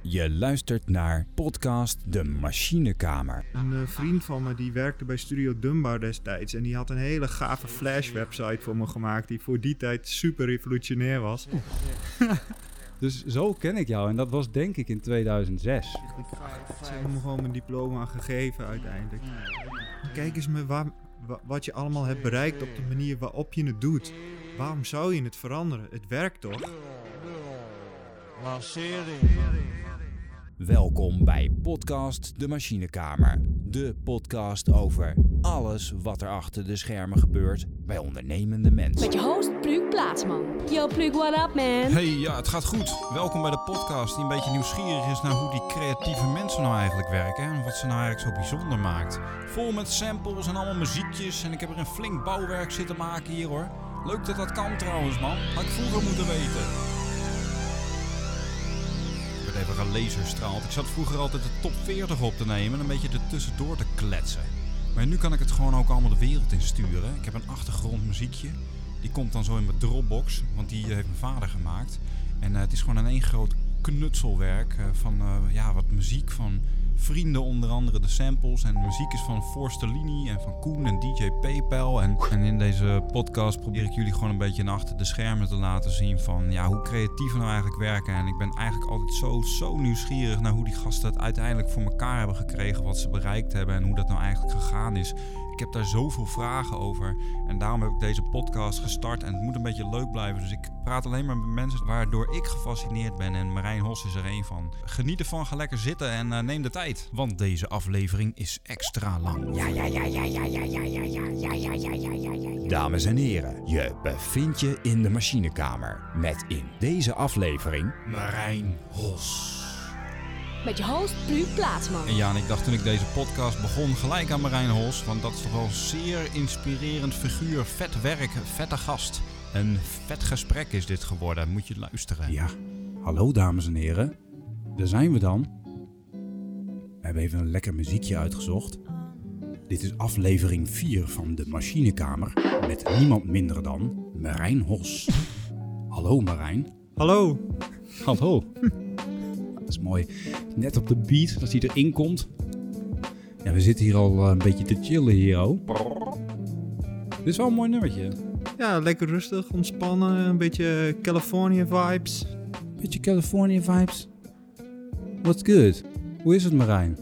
Je luistert naar podcast De Machinekamer. Een eh, vriend van me die werkte bij Studio Dunbar destijds. En die had een hele gave Flash website voor me gemaakt. Die voor die tijd super revolutionair was. Dus zo ken ik jou en dat was denk ik in 2006. Ze hebben me gewoon mijn diploma gegeven uiteindelijk. Kijk eens me waar, wat je allemaal hebt bereikt op de manier waarop je het doet. Waarom zou je het veranderen? Het werkt toch? Welkom bij podcast De Machinekamer. De podcast over alles wat er achter de schermen gebeurt bij ondernemende mensen. Met je host Pluk Plaatsman. Yo Pluk, what up man? Hey, ja, het gaat goed. Welkom bij de podcast die een beetje nieuwsgierig is naar hoe die creatieve mensen nou eigenlijk werken en wat ze nou eigenlijk zo bijzonder maakt. Vol met samples en allemaal muziekjes en ik heb er een flink bouwwerk zitten maken hier hoor. Leuk dat dat kan trouwens man, had ik vroeger moeten weten. Werd even gelaserstraald. Ik zat vroeger altijd de top 40 op te nemen en een beetje er tussendoor te kletsen. Maar nu kan ik het gewoon ook allemaal de wereld insturen. Ik heb een achtergrondmuziekje. Die komt dan zo in mijn Dropbox, want die heeft mijn vader gemaakt. En eh, het is gewoon een één groot knutselwerk eh, van eh, ja, wat muziek van vrienden, onder andere de samples. En muziek is van Forstellini en van Koen en DJ PayPal. En, en in deze podcast probeer ik jullie gewoon een beetje naar achter de schermen te laten zien van ja, hoe creatief we nou eigenlijk werken. En ik ben eigenlijk altijd zo, zo nieuwsgierig naar hoe die gasten het uiteindelijk voor elkaar hebben gekregen, wat ze bereikt hebben en hoe dat nou eigenlijk gegaan is. Ik heb daar zoveel vragen over. En daarom heb ik deze podcast gestart. En het moet een beetje leuk blijven. Dus ik praat alleen maar met mensen waardoor ik gefascineerd ben. En Marijn Hos is er één van. Geniet ervan, ga lekker zitten en eh, neem de tijd. Want deze aflevering is extra lang. Ja, ja, ja, ja, ja, ja, ja, ja, ja, ja, ja, ja, ja, ja, ja, ja. Dames en heren, je bevindt je in de machinekamer. Met in deze aflevering Marijn Hos. Met je host Pluk Plaatsman. En ja, en ik dacht toen ik deze podcast begon gelijk aan Marijn Hos. Want dat is toch wel een zeer inspirerend figuur. Vet werk, vette gast. Een vet gesprek is dit geworden. Moet je luisteren. Ja, hallo dames en heren. Daar zijn we dan. We hebben even een lekker muziekje uitgezocht. Dit is aflevering 4 van de Machinekamer met niemand minder dan Marijn Hos. Hallo Marijn. Hallo. Hallo. Dat is mooi. Net op de beat, als hij erin komt. Ja, we zitten hier al eh, een beetje te chillen hier, oh. Dit is wel een mooi nummertje. Ja, lekker rustig, ontspannen. Een beetje California vibes. Beetje California vibes. What's good? Hoe is het Marijn?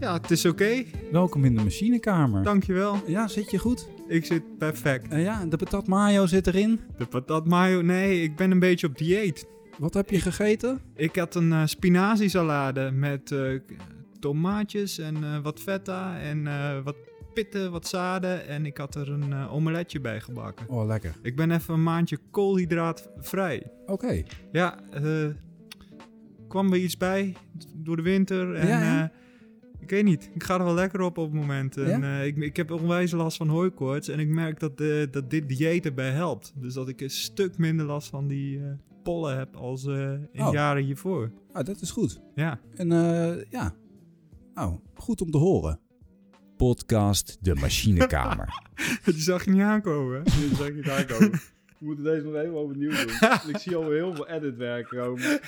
Ja, het is oké. Welkom in de machinekamer. Dankjewel. Ja, zit je goed? Ik zit perfect. Eh, ja, de patat mayo zit erin. De patat mayo. Nee, ik ben een beetje op dieet. Wat heb je gegeten? Ik had een eh spinaziesalade met eh, tomaatjes en eh, wat feta en wat pitten, wat zaden. En ik had er een omeletje bij gebakken. Oh, lekker. Ik ben even een maandje koolhydraatvrij. Oké. Ja, eh kwam er iets bij door de winter. En, Ja, ja. ik weet niet, ik ga er wel lekker op op het moment. En, Ja? ik, ik heb onwijs last van hooikoorts. En ik merk dat, dat dit dieet erbij helpt. Dus dat ik een stuk minder last van die pollen heb als eh, in Oh. jaren hiervoor. Ah, dat is goed. Ja. En eh, ja. Nou, goed om te horen. Podcast De Machinekamer. Die zag je niet aankomen. hè? Nu zag je het aankomen. We moeten deze nog even opnieuw doen. ik zie al heel veel editwerk komen.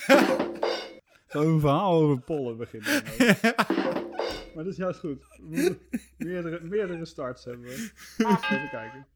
Zo'n verhaal over pollen beginnen. Maar dat is juist goed. We moeten meerdere, meerdere starts hebben we. Even kijken.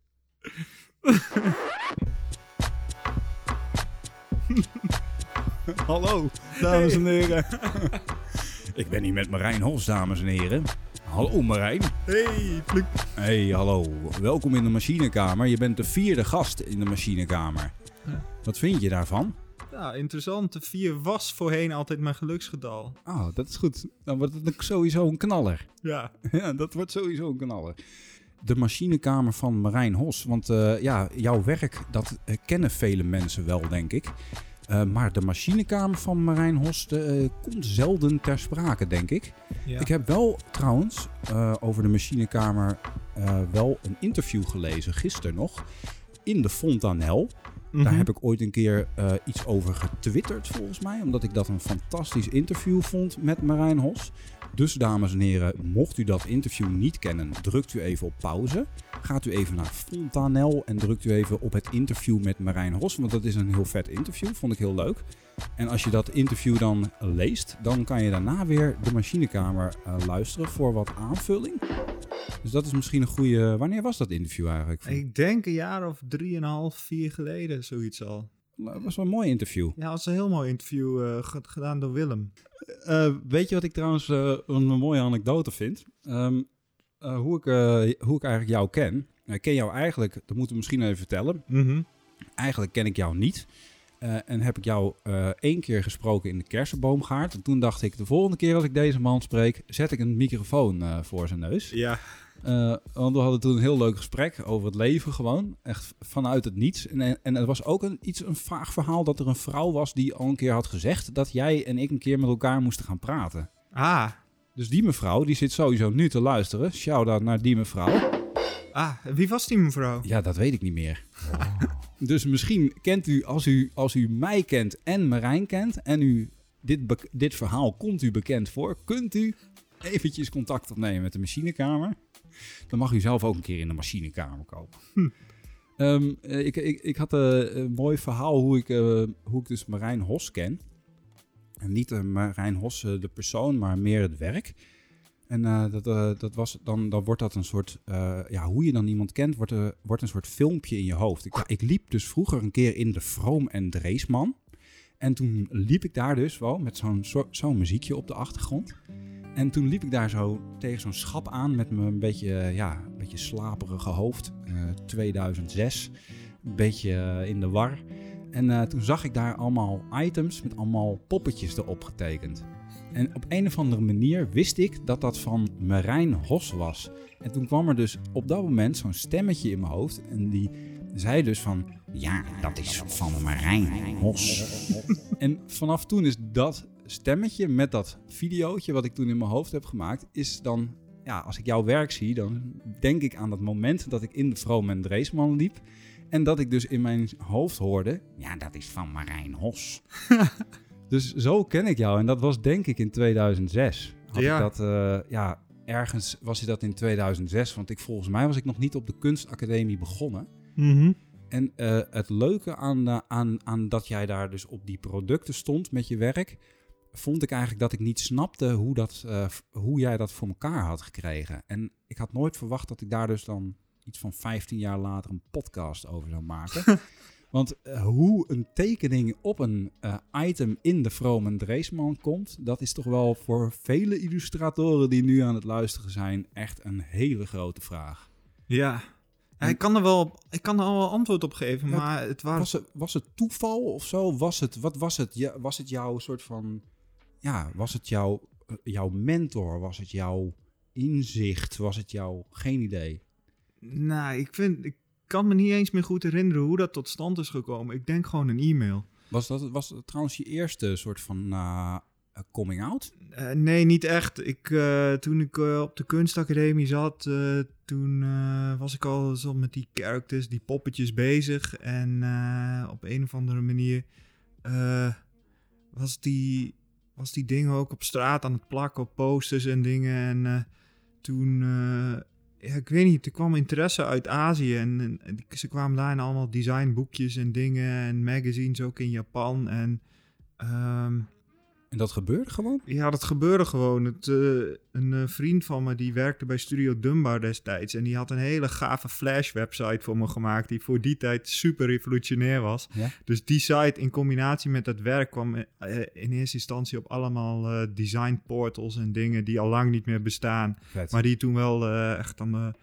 Hallo, dames en heren. Ik ben hier met Marijn Hos, dames en heren. Hallo Marijn. Hey, pluk. Hey, hallo. Welkom in de machinekamer. Je bent de vierde gast in de machinekamer. Ja. Wat vind je daarvan? Ja, interessant. De vier was voorheen altijd mijn geluksgetal. Oh, dat is goed. Dan wordt het sowieso een knaller. Ja. Ja, dat wordt sowieso een knaller. De machinekamer van Marijn Hos. Want eh, ja, jouw werk, dat eh, kennen vele mensen wel, denk ik. Eh, maar de machinekamer van Marijn Hos komt zelden ter sprake, denk ik. ja. Ik heb wel trouwens over de machinekamer wel een interview gelezen, gisteren nog, in de Fontanel. Daar Mhm. heb ik ooit een keer eh, iets over getwitterd, volgens mij. Omdat ik dat een fantastisch interview vond met Marijn Hos. Dus, dames en heren, mocht u dat interview niet kennen, drukt u even op pauze. Gaat u even naar Fontanel en drukt u even op het interview met Marijn Hos. Want dat is een heel vet interview, vond ik heel leuk. En als je dat interview dan leest, dan kan je daarna weer de machinekamer eh, luisteren voor wat aanvulling. Dus dat is misschien een goede... Wanneer was dat interview eigenlijk? Ik denk een jaar of drieënhalf, vier geleden, zoiets al. Dat was wel een mooi interview. Ja, dat was een heel mooi interview eh, ge- gedaan door Willem. Eh, weet je wat ik trouwens een mooie anekdote vind? Ehm, eh, hoe, ik, hoe ik eigenlijk jou ken. Ik ken jou eigenlijk, dat moeten we misschien even vertellen. Mhm. Eigenlijk ken ik jou niet. Eh, en heb ik jou eh, één keer gesproken in de kersenboomgaard. En toen dacht ik, de volgende keer als ik deze man spreek, zet ik een microfoon eh, voor zijn neus. Ja. Want we hadden toen een heel leuk gesprek over het leven gewoon. Echt vanuit het niets. En, en er was ook een, iets, een vaag verhaal dat er een vrouw was die al een keer had gezegd... dat jij en ik een keer met elkaar moesten gaan praten. Ah. Dus die mevrouw, die zit sowieso nu te luisteren. Shout-out naar die mevrouw. Ah, wie was die mevrouw? Ja, dat weet ik niet meer. Dus misschien kent u als, u, als u mij kent en Marijn kent... en u dit, dit verhaal komt u bekend voor... kunt u eventjes contact opnemen met de machinekamer. Dan mag u zelf ook een keer in de machinekamer komen. Ehm, eh, ik, ik, ik had eh, een mooi verhaal hoe ik, eh, hoe ik dus Marijn Hos ken. En niet Marijn Hos, de persoon, maar meer het werk. En eh, dat, eh, dat was, dan, dan wordt dat een soort, eh, ja, hoe je dan iemand kent, wordt, wordt een soort filmpje in je hoofd. Ik, ik liep dus vroeger een keer in de Vroom en Dreesman. En toen liep ik daar dus wel met zo'n zo- zo'n muziekje op de achtergrond. En toen liep ik daar zo tegen zo'n schap aan met mijn beetje, ja, beetje slaperige hoofd. Eh, 2006, een beetje in de war. En toen zag ik daar allemaal items met allemaal poppetjes erop getekend. En op een of andere manier wist ik dat dat van Marijn Hos was. En toen kwam er dus op dat moment zo'n stemmetje in mijn hoofd. En die zei dus van... Ja, dat is van Marijn Hos. en vanaf toen is dat stemmetje met dat videootje wat ik toen in mijn hoofd heb gemaakt... is dan... Ja, als ik jouw werk zie, dan denk ik aan dat moment dat ik in de Vroom en Dreesman liep. En dat ik dus in mijn hoofd hoorde... Ja, dat is van Marijn Hos. Dus zo ken ik jou. En dat was denk ik in 2006. Had Ja. ik dat, eh, ja, ergens was dat in 2006. Want ik, volgens mij was ik nog niet op de kunstacademie begonnen. Mhm. En eh, het leuke aan, aan, aan dat jij daar dus op die producten stond met je werk... vond ik eigenlijk dat ik niet snapte hoe, dat, eh, hoe jij dat voor elkaar had gekregen. En ik had nooit verwacht dat ik daar dus dan iets van 15 jaar later een podcast over zou maken. Want eh, hoe een tekening op een eh, item in de Vroom en Dreesman komt, dat is toch wel voor vele illustratoren die nu aan het luisteren zijn echt een hele grote vraag. Ja. En- ik kan er wel, ik kan er al wel antwoord op geven, Ja, maar het waren... Was het, was het toeval of zo? Was het, wat was het? Ja, was het jouw soort van, ja, was het jouw, eh, jouw mentor? Was het jouw inzicht? Was het jouw, geen idee? Nou, ik vind, ik kan me niet eens meer goed herinneren hoe dat tot stand is gekomen. Ik denk gewoon een e-mail. Was dat was trouwens je eerste soort van eh, eh, coming out? Eh, nee, niet echt. Ik, toen ik op de kunstacademie zat, toen was ik al zo met die characters, die poppetjes bezig. En op een of andere manier was, die, was die dingen ook op straat aan het plakken op posters en dingen. En toen, ja, ik weet niet, er kwam interesse uit Azië. En, ze kwamen daarin allemaal designboekjes en dingen en magazines ook in Japan. En... ehm, En dat gebeurde gewoon? ja, dat gebeurde gewoon. Het, eh, een eh, vriend van me die werkte bij Studio Dunbar destijds. En die had een hele gave Flash-website voor me gemaakt. Die voor die tijd super revolutionair was. Ja. Dus die site in combinatie met dat werk kwam eh, in eerste instantie op allemaal design portals en dingen die al lang niet meer bestaan. Vet. Maar die toen wel echt dan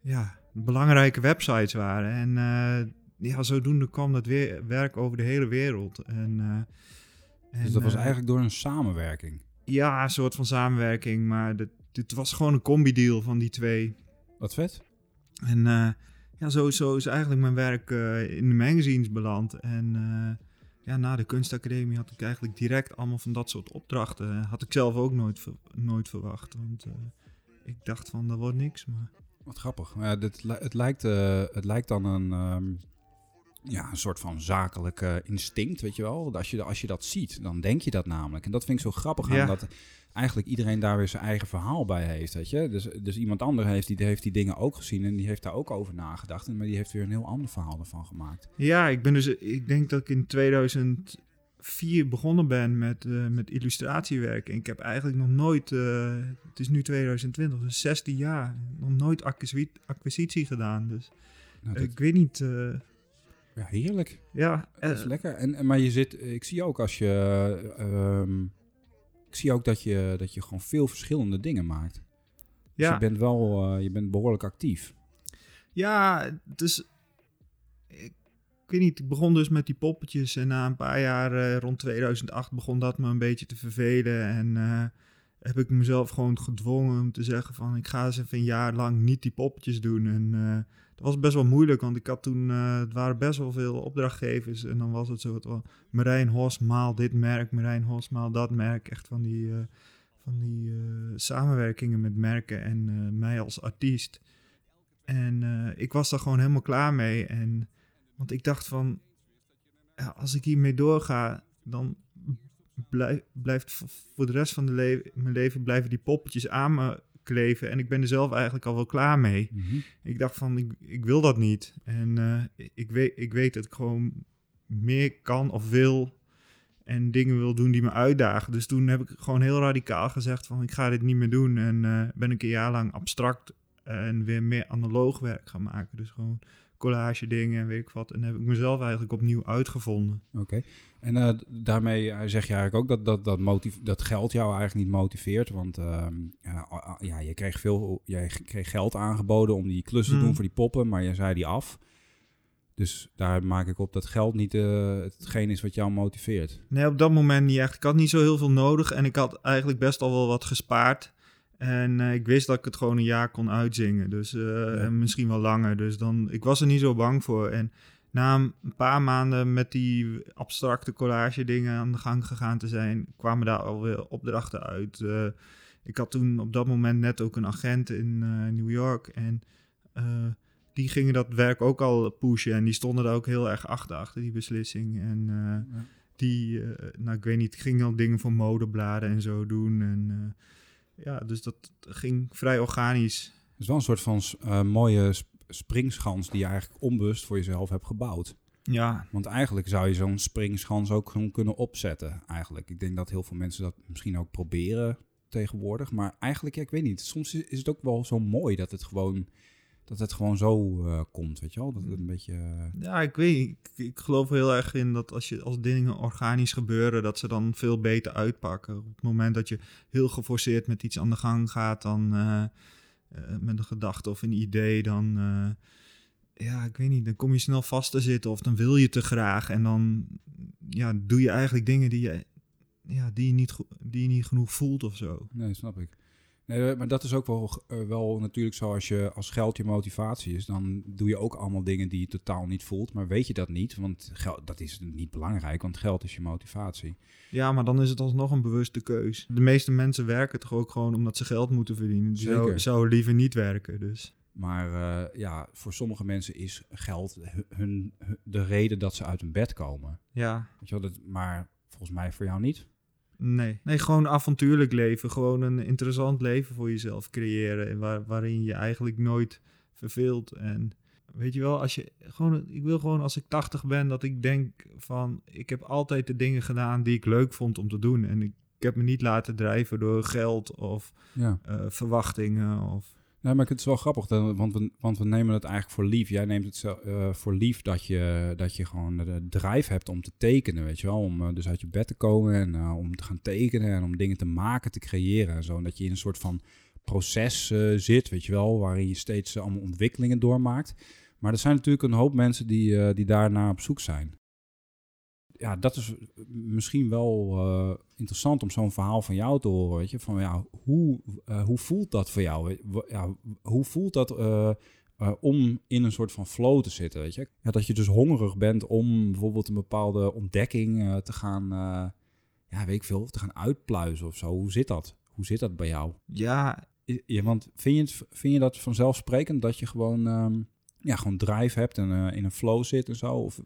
ja, belangrijke websites waren. En ja, zodoende kwam dat weer, werk over de hele wereld. En, dus en, dat was eh, eigenlijk door een samenwerking. ja, een soort van samenwerking, maar dit, dit was gewoon een combi-deal van die twee. Wat vet. En eh, ja, zo, zo is eigenlijk mijn werk eh, in de magazines beland. En ja, na de kunstacademie had ik eigenlijk direct allemaal van dat soort opdrachten. Had ik zelf ook nooit, nooit verwacht, want ik dacht van, dat wordt niks. Maar Wat grappig. Ja, dit, het, lijkt, het lijkt dan een, ehm, ja, een soort van zakelijk eh, instinct, weet je wel. Als je, als je dat ziet, dan denk je dat namelijk. En dat vind ik zo grappig aan Ja. dat eigenlijk iedereen daar weer zijn eigen verhaal bij heeft, weet je. Dus, dus iemand anders heeft die, heeft die dingen ook gezien en die heeft daar ook over nagedacht. En- Maar die heeft weer een heel ander verhaal ervan gemaakt. Ja, ik ben dus, ik denk dat ik in 2004 begonnen ben met, eh, met illustratiewerk. En ik heb eigenlijk nog nooit, eh, het is nu 2020, dus 16 jaar, nog nooit acquisi- acquisitie gedaan. Dus Nou, dat- ik weet niet, eh, ja, heerlijk. ja, Dat eh, is lekker. En, en- maar je zit, ik zie ook als je, ehm, ik zie ook dat je, dat je gewoon veel verschillende dingen maakt. Dus ja. je bent wel, eh, je bent behoorlijk actief. Ja, dus ik, weet niet, ik begon dus met die poppetjes en na een paar jaar, eh, rond 2008, begon dat me een beetje te vervelen en eh, heb ik mezelf gewoon gedwongen om te zeggen van ik ga eens even een jaar lang niet die poppetjes doen en eh, dat was best wel moeilijk, want ik had toen, eh, het waren best wel veel opdrachtgevers en dan was het zo, van Marijn Hos maal dit merk, Marijn Hos maal dat merk, echt van die, eh, van die eh, samenwerkingen met merken en mij als artiest. En ik was daar gewoon helemaal klaar mee. En, want ik dacht van, ja, als ik hiermee doorga, dan blijf, blijft voor de rest van de mijn leven blijven die poppetjes aan me kleven. En ik ben er zelf eigenlijk al wel klaar mee. Ik dacht van, ik, ik wil dat niet. En eh, ik, weet, ik weet dat ik gewoon meer kan of wil en dingen wil doen die me uitdagen. Dus toen heb ik gewoon heel radicaal gezegd van, ik ga dit niet meer doen. En eh, ben ik een jaar lang abstract en weer meer analoog werk gaan maken. Dus gewoon collage dingen en weet ik wat. En heb ik mezelf eigenlijk opnieuw uitgevonden. Oké. En eh, daarmee eh, zeg je eigenlijk ook dat, dat, dat, motiv dat geld jou eigenlijk niet motiveert. Want ehm, ja, je kreeg veel jij kreeg geld aangeboden om die klussen te Hmm. doen voor die poppen, maar je zei die af. Dus daar maak ik op dat geld niet eh, hetgeen is wat jou motiveert. Nee, op dat moment niet echt. Ik had niet zo heel veel nodig en ik had eigenlijk best al wel wat gespaard. En ik wist dat ik het gewoon een jaar kon uitzingen. Dus en misschien wel langer. Dus dan, ik was er niet zo bang voor. En na een paar maanden met die abstracte collage dingen aan de gang gegaan te zijn, kwamen daar alweer opdrachten uit. Eh, ik had toen op dat moment net ook een agent in eh, New York. En eh, die gingen dat werk ook al pushen. En die stonden daar ook heel erg achter, achter die beslissing. En die, nou ik weet niet, ging al dingen voor modebladen en zo doen. En ja, dus dat ging vrij organisch. Het is wel een soort van mooie springschans die je eigenlijk onbewust voor jezelf hebt gebouwd. Ja, Want eigenlijk zou je zo'n springschans ook gewoon kunnen opzetten. Eigenlijk. Ik denk dat heel veel mensen dat misschien ook proberen tegenwoordig. Maar eigenlijk, ja, ik weet niet. Soms is het ook wel zo mooi dat het gewoon, dat het gewoon zo eh, komt. Weet je wel? Dat het een beetje. eh, ja ik weet. Ik, ik geloof heel erg in dat als, je, als dingen organisch gebeuren, dat ze dan veel beter uitpakken. Op het moment dat je heel geforceerd met iets aan de gang gaat, dan eh, met een gedachte of een idee, dan... eh, ja, ik weet niet. Dan kom je snel vast te zitten of dan wil je te graag. En dan ja, doe je eigenlijk dingen die je, ja, die je, niet, die je niet genoeg voelt of zo. Nee, snap ik. Nee, eh, maar dat is ook wel, eh, wel natuurlijk zo als, je, als geld je motivatie is. Dan doe je ook allemaal dingen die je totaal niet voelt. Maar weet je dat niet, want geld, dat is niet belangrijk, want geld is je motivatie. Ja, maar dan is het alsnog een bewuste keus. De meeste mensen werken toch ook gewoon omdat ze geld moeten verdienen. Die zou, liever niet werken, dus. Maar eh, ja, voor sommige mensen is geld hu- hun, hun- de reden dat ze uit hun bed komen. Ja, Weet je wel, dat, maar volgens mij voor jou niet. Nee. Nee, gewoon avontuurlijk leven. Gewoon een interessant leven voor jezelf creëren. en Waar, waarin je eigenlijk nooit verveelt. En weet je wel, als je gewoon, ik wil gewoon als ik 80 ben, dat ik denk van, ik heb altijd de dingen gedaan die ik leuk vond om te doen. En ik, ik heb me niet laten drijven door geld of Ja. eh, verwachtingen of... Nee, maar het is wel grappig, want we, want we nemen het eigenlijk voor lief. Jij neemt het zo, eh, voor lief dat je, dat je gewoon de drive hebt om te tekenen, weet je wel. Om eh, dus uit je bed te komen en eh, om te gaan tekenen en om dingen te maken, te creëren en zo. En dat je in een soort van proces zit, weet je wel, waarin je steeds allemaal ontwikkelingen doormaakt. Maar er zijn natuurlijk een hoop mensen die, die daarna op zoek zijn. Ja, dat is misschien wel eh, interessant om zo'n verhaal van jou te horen, weet je. Van ja, hoe, eh, hoe voelt dat voor jou? Ja, hoe voelt dat eh, om in een soort van flow te zitten, weet je? Ja, dat je dus hongerig bent om bijvoorbeeld een bepaalde ontdekking te gaan, ja, weet ik veel, te gaan uitpluizen of zo. Hoe zit dat? Hoe zit dat bij jou? Ja, Ja, want vind je, het, vind je dat vanzelfsprekend dat je gewoon, ehm, ja, gewoon drive hebt en in een flow zit en zo? Of...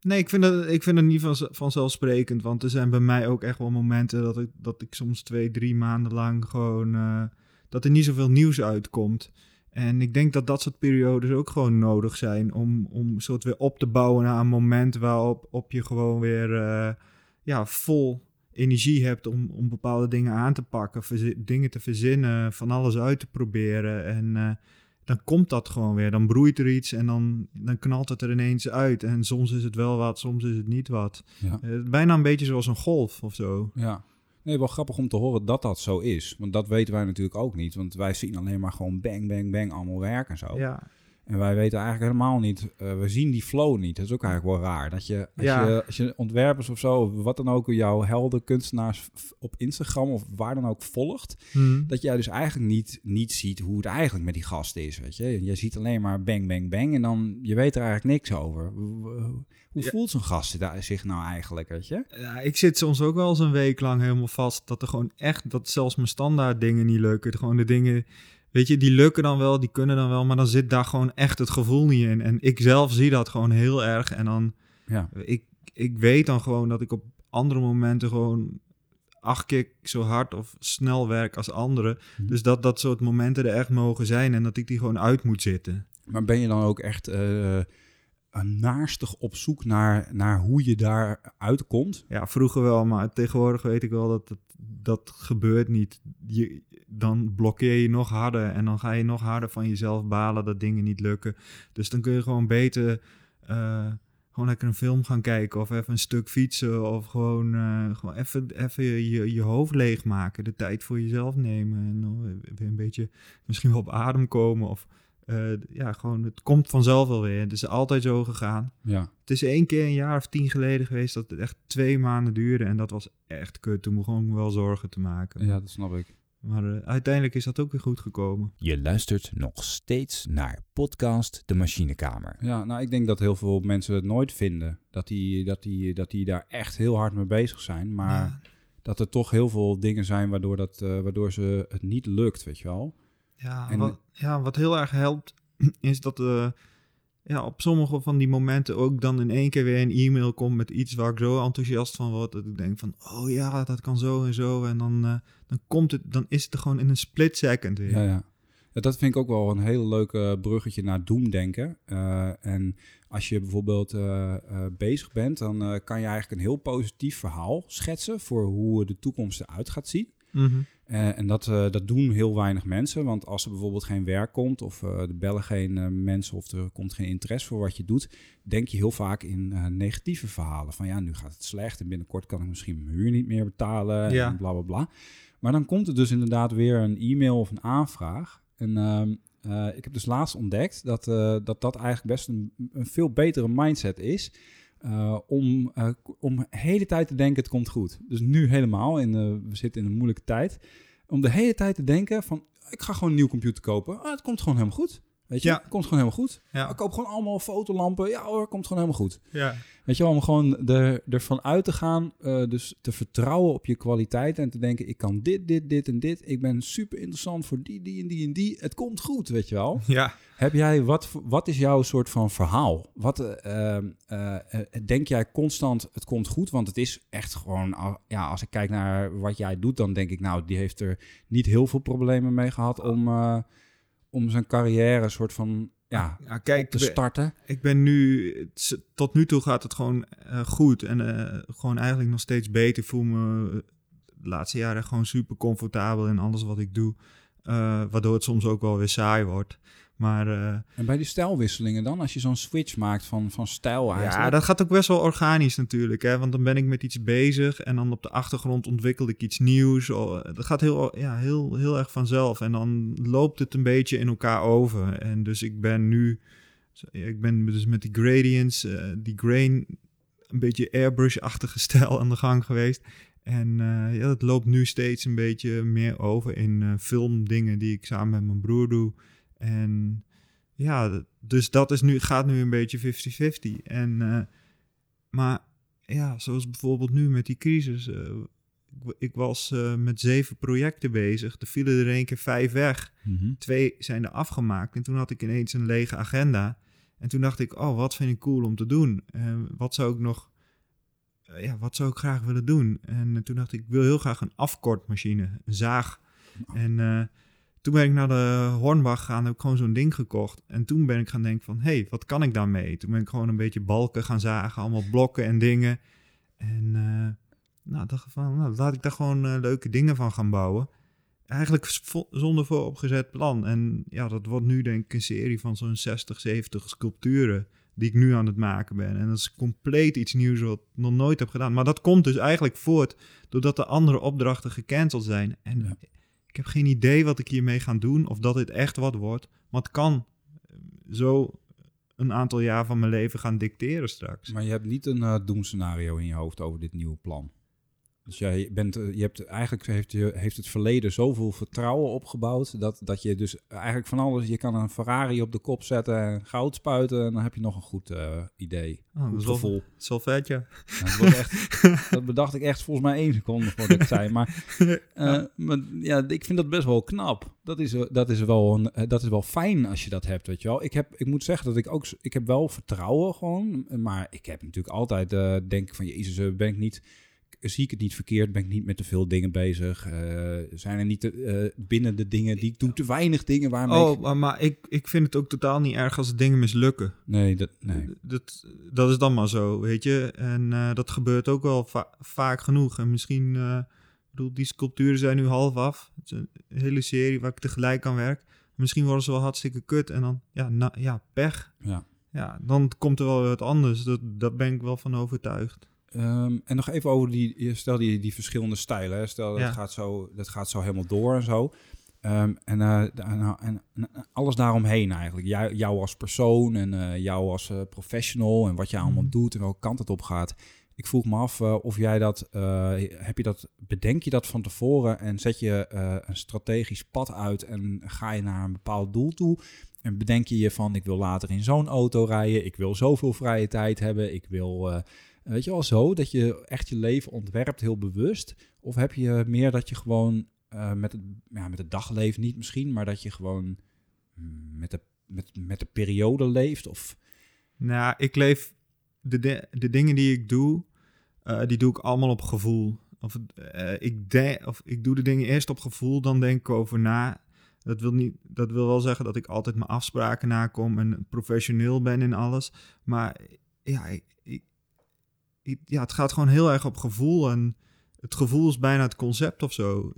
Nee, ik vind, dat, ik vind het niet van, vanzelfsprekend. Want er zijn bij mij ook echt wel momenten dat ik, dat ik soms twee, drie maanden lang gewoon... eh, dat er niet zoveel nieuws uitkomt. En ik denk dat dat soort periodes ook gewoon nodig zijn om, om soort weer op te bouwen naar een moment waarop op je gewoon weer eh, ja, vol energie hebt om, om bepaalde dingen aan te pakken, dingen te verzinnen, van alles uit te proberen. En eh, dan komt dat gewoon weer. Dan broeit er iets en dan, dan knalt het er ineens uit. En soms is het wel wat, soms is het niet wat. Ja. Eh, bijna een beetje zoals een golf of zo. Ja. Nee, wel grappig om te horen dat dat zo is. Want dat weten wij natuurlijk ook niet. Want wij zien alleen maar gewoon bang, bang, bang allemaal werk en zo. Ja, En wij weten eigenlijk helemaal niet, eh, we zien die flow niet. Dat is ook eigenlijk wel raar. Dat je, als, Ja. je, als je ontwerpers of zo, of wat dan ook, jouw helden, kunstenaars op Instagram of waar dan ook volgt, Hm. dat jij dus eigenlijk niet, niet ziet hoe het eigenlijk met die gast is, weet je. Je ziet alleen maar bang, bang, bang en dan, je weet er eigenlijk niks over. Hoe, Ja. voelt zo'n gast zich- nou eigenlijk, weet je? Ja, ik zit soms ook wel eens een week lang helemaal vast dat er gewoon echt, dat zelfs mijn standaard dingen niet lukken. Gewoon de dingen, weet je, die lukken dan wel, die kunnen dan wel, maar dan zit daar gewoon echt het gevoel niet in. En ik zelf zie dat gewoon heel erg. En dan, Ja. ik, ik weet dan gewoon dat ik op andere momenten gewoon acht keer zo hard of snel werk als anderen. Mhm. Dus dat dat soort momenten er echt mogen zijn en dat ik die gewoon uit moet zitten. Maar ben je dan ook echt eh, naarstig op zoek naar, naar hoe je daar uitkomt? Ja, vroeger wel, maar tegenwoordig weet ik wel dat het, dat gebeurt niet. Je, dan blokkeer je nog harder en dan ga je nog harder van jezelf balen dat dingen niet lukken. Dus dan kun je gewoon beter eh, gewoon lekker een film gaan kijken of even een stuk fietsen of gewoon, eh, gewoon even, even je, je, hoofd leegmaken. De tijd voor jezelf nemen en weer een beetje misschien wel op adem komen of... eh, ja, gewoon, het komt vanzelf wel weer. Het is altijd zo gegaan. Ja. Het is één keer een jaar of tien geleden geweest dat het echt twee maanden duurde. En dat was echt kut. Toen begon ik wel zorgen te maken. Ja, dat snap ik. Maar eh, uiteindelijk is dat ook weer goed gekomen. Je luistert nog steeds naar podcast De Machinekamer. Ja, nou, ik denk dat heel veel mensen het nooit vinden. Dat die, dat die, dat die daar echt heel hard mee bezig zijn. Maar Ja, dat er toch heel veel dingen zijn waardoor, dat, eh, waardoor ze het niet lukt, weet je wel. Ja, En- wat, ja, wat heel erg helpt is dat eh, ja, op sommige van die momenten ook dan in één keer weer een e-mail komt met iets waar ik zo enthousiast van word. Dat ik denk van, oh ja, dat kan zo en zo. En dan, eh, dan komt het, dan is het er gewoon in een split second weer. Ja, ja. Ja, dat vind ik ook wel een hele leuke bruggetje naar doemdenken. Eh en als je bijvoorbeeld eh, eh, bezig bent, dan eh, kan je eigenlijk een heel positief verhaal schetsen voor hoe de toekomst eruit gaat zien. Mhm. Eh, en dat, eh, dat doen heel weinig mensen, want als er bijvoorbeeld geen werk komt of eh er bellen geen mensen of er komt geen interesse voor wat je doet, denk je heel vaak in negatieve verhalen. Van ja, nu gaat het slecht en binnenkort kan ik misschien mijn huur niet meer betalen Ja. en bla bla bla. Maar dan komt er dus inderdaad weer een e-mail of een aanvraag. En ehm, eh, ik heb dus laatst ontdekt dat, dat dat eigenlijk best een, een veel betere mindset is. Eh, om, eh, om de hele tijd te denken, het komt goed. Dus nu helemaal, we zitten in een moeilijke tijd. Om de hele tijd te denken van, ik ga gewoon een nieuw computer kopen. Ah, het komt gewoon helemaal goed. Weet je, Ja. het komt gewoon helemaal goed. Ja. Ik koop gewoon allemaal fotolampen. Ja hoor, komt gewoon helemaal goed. Ja. Weet je wel, om gewoon er, ervan uit te gaan, eh, dus te vertrouwen op je kwaliteit en te denken, ik kan dit, dit, dit en dit. Ik ben super interessant voor die, die en die en die. Het komt goed, weet je wel. ja. Heb jij, wat, wat is jouw soort van verhaal? Wat eh, eh, denk jij constant, het komt goed? Want het is echt gewoon, al- ja, als ik kijk naar wat jij doet, dan denk ik, nou, die heeft er niet heel veel problemen mee gehad om, om zijn carrière soort van, ja, ja kijk, te starten. Ik ben nu, tot nu toe gaat het gewoon eh, goed. En eh, gewoon eigenlijk nog steeds beter. Ik voel me eh, de laatste jaren gewoon super comfortabel in alles wat ik doe. Waardoor het soms ook wel weer saai wordt. Maar eh, En bij die stijlwisselingen dan, als je zo'n switch maakt van, van stijl eigenlijk. ja, dat gaat ook best wel organisch natuurlijk. Hè? Want dan ben ik met iets bezig en dan op de achtergrond ontwikkel ik iets nieuws. Oh, Dat gaat heel, ja, heel, heel erg vanzelf. En dan loopt het een beetje in elkaar over. En dus ik ben nu, ik ben dus met die gradients, eh, die grain, een beetje airbrush-achtige stijl aan de gang geweest. En eh, ja, dat loopt nu steeds een beetje meer over in filmdingen die ik samen met mijn broer doe. En ja, dus dat is nu, gaat nu een beetje 50-50. En, eh, maar ja, zoals bijvoorbeeld nu met die crisis. eh, ik, ik was eh, met zeven projecten bezig. Er vielen er één keer vijf weg. Mhm. Twee zijn er afgemaakt. En toen had ik ineens een lege agenda. En toen dacht ik, oh, wat vind ik cool om te doen? Wat zou ik nog... ja, wat zou ik graag willen doen? En toen dacht ik, ik wil heel graag een afkortmachine. Een zaag. En eh, toen ben ik naar de Hornbach gegaan. Heb ik gewoon zo'n ding gekocht. En toen ben ik gaan denken van, hé, hey, wat kan ik daarmee? Toen ben ik gewoon een beetje balken gaan zagen. Allemaal blokken en dingen. En eh, nou, dacht van, nou, laat ik daar gewoon eh, leuke dingen van gaan bouwen. Eigenlijk zonder vooropgezet plan. En ja, dat wordt nu denk ik een serie van zo'n 60, 70 sculpturen die ik nu aan het maken ben. En dat is compleet iets nieuws wat ik nog nooit heb gedaan. Maar dat komt dus eigenlijk voort doordat de andere opdrachten gecanceld zijn. En. Ik heb geen idee wat ik hiermee ga doen of dat dit echt wat wordt. Maar het kan eh, zo een aantal jaar van mijn leven gaan dicteren straks. Maar je hebt niet een eh doemscenario in je hoofd over dit nieuwe plan. Dus jij bent, eh, je hebt eigenlijk heeft, je, heeft het verleden zoveel vertrouwen opgebouwd dat, dat je dus eigenlijk van alles, je kan een Ferrari op de kop zetten en goud spuiten en dan heb je nog een goed eh, idee. Oh, Goed gevoel. Wel vet, ja. Nou, echt, dat bedacht ik echt volgens mij één seconde voordat ik het zei. Maar, eh, maar ja, ik vind dat best wel knap. Dat is, dat, is wel een, dat is wel fijn als je dat hebt, weet je wel. Ik, heb, ik moet zeggen dat ik ook... Ik heb wel vertrouwen gewoon. Maar ik heb natuurlijk altijd... eh denk ik van, jezus, ben ik niet... Zie ik het niet verkeerd? Ben ik niet met te veel dingen bezig? Eh, zijn er niet te- eh, binnen de dingen die ik doe te weinig dingen waarmee... Oh, ik- maar, maar ik, ik vind het ook totaal niet erg als dingen mislukken. nee, dat, nee. Dat, dat is dan maar zo, weet je. En eh, dat gebeurt ook wel va- vaak genoeg. En misschien, ik bedoel, die sculpturen zijn nu half af. Het is een hele serie waar ik tegelijk aan werk. Misschien worden ze wel hartstikke kut en dan, ja, na, ja pech. Ja. Ja, dan komt er wel wat anders. Dat, daar ben ik wel van overtuigd. Ehm, en nog even over die, stel die, die verschillende stijlen. Hè. Stel dat, Ja. gaat zo, dat gaat zo helemaal door en zo. Ehm, en, eh, de- en, en- alles daaromheen eigenlijk. Jou, jou als persoon en eh, jou als eh, professional en wat je allemaal Mhm. doet en welke kant het op gaat. Ik vroeg me af eh, of jij dat, eh, heb je dat, bedenk je dat van tevoren en zet je eh, een strategisch pad uit en ga je naar een bepaald doel toe? En bedenk je je van, ik wil later in zo'n auto rijden, ik wil zoveel vrije tijd hebben, ik wil, eh, weet je wel, zo, dat je echt je leven ontwerpt heel bewust? Of heb je meer dat je gewoon eh, met, het, ja, met het dagleven niet misschien, maar dat je gewoon met de, met, met de periode leeft? Of, Nou, ik leef de, di- de dingen die ik doe, eh, die doe ik allemaal op gevoel. Of, eh, ik denk, of ik doe de dingen eerst op gevoel, dan denk ik over na. Dat wil, niet, dat wil wel zeggen dat ik altijd mijn afspraken nakom en professioneel ben in alles. Maar ja, ik- ja, het gaat gewoon heel erg op gevoel. En het gevoel is bijna het concept of zo.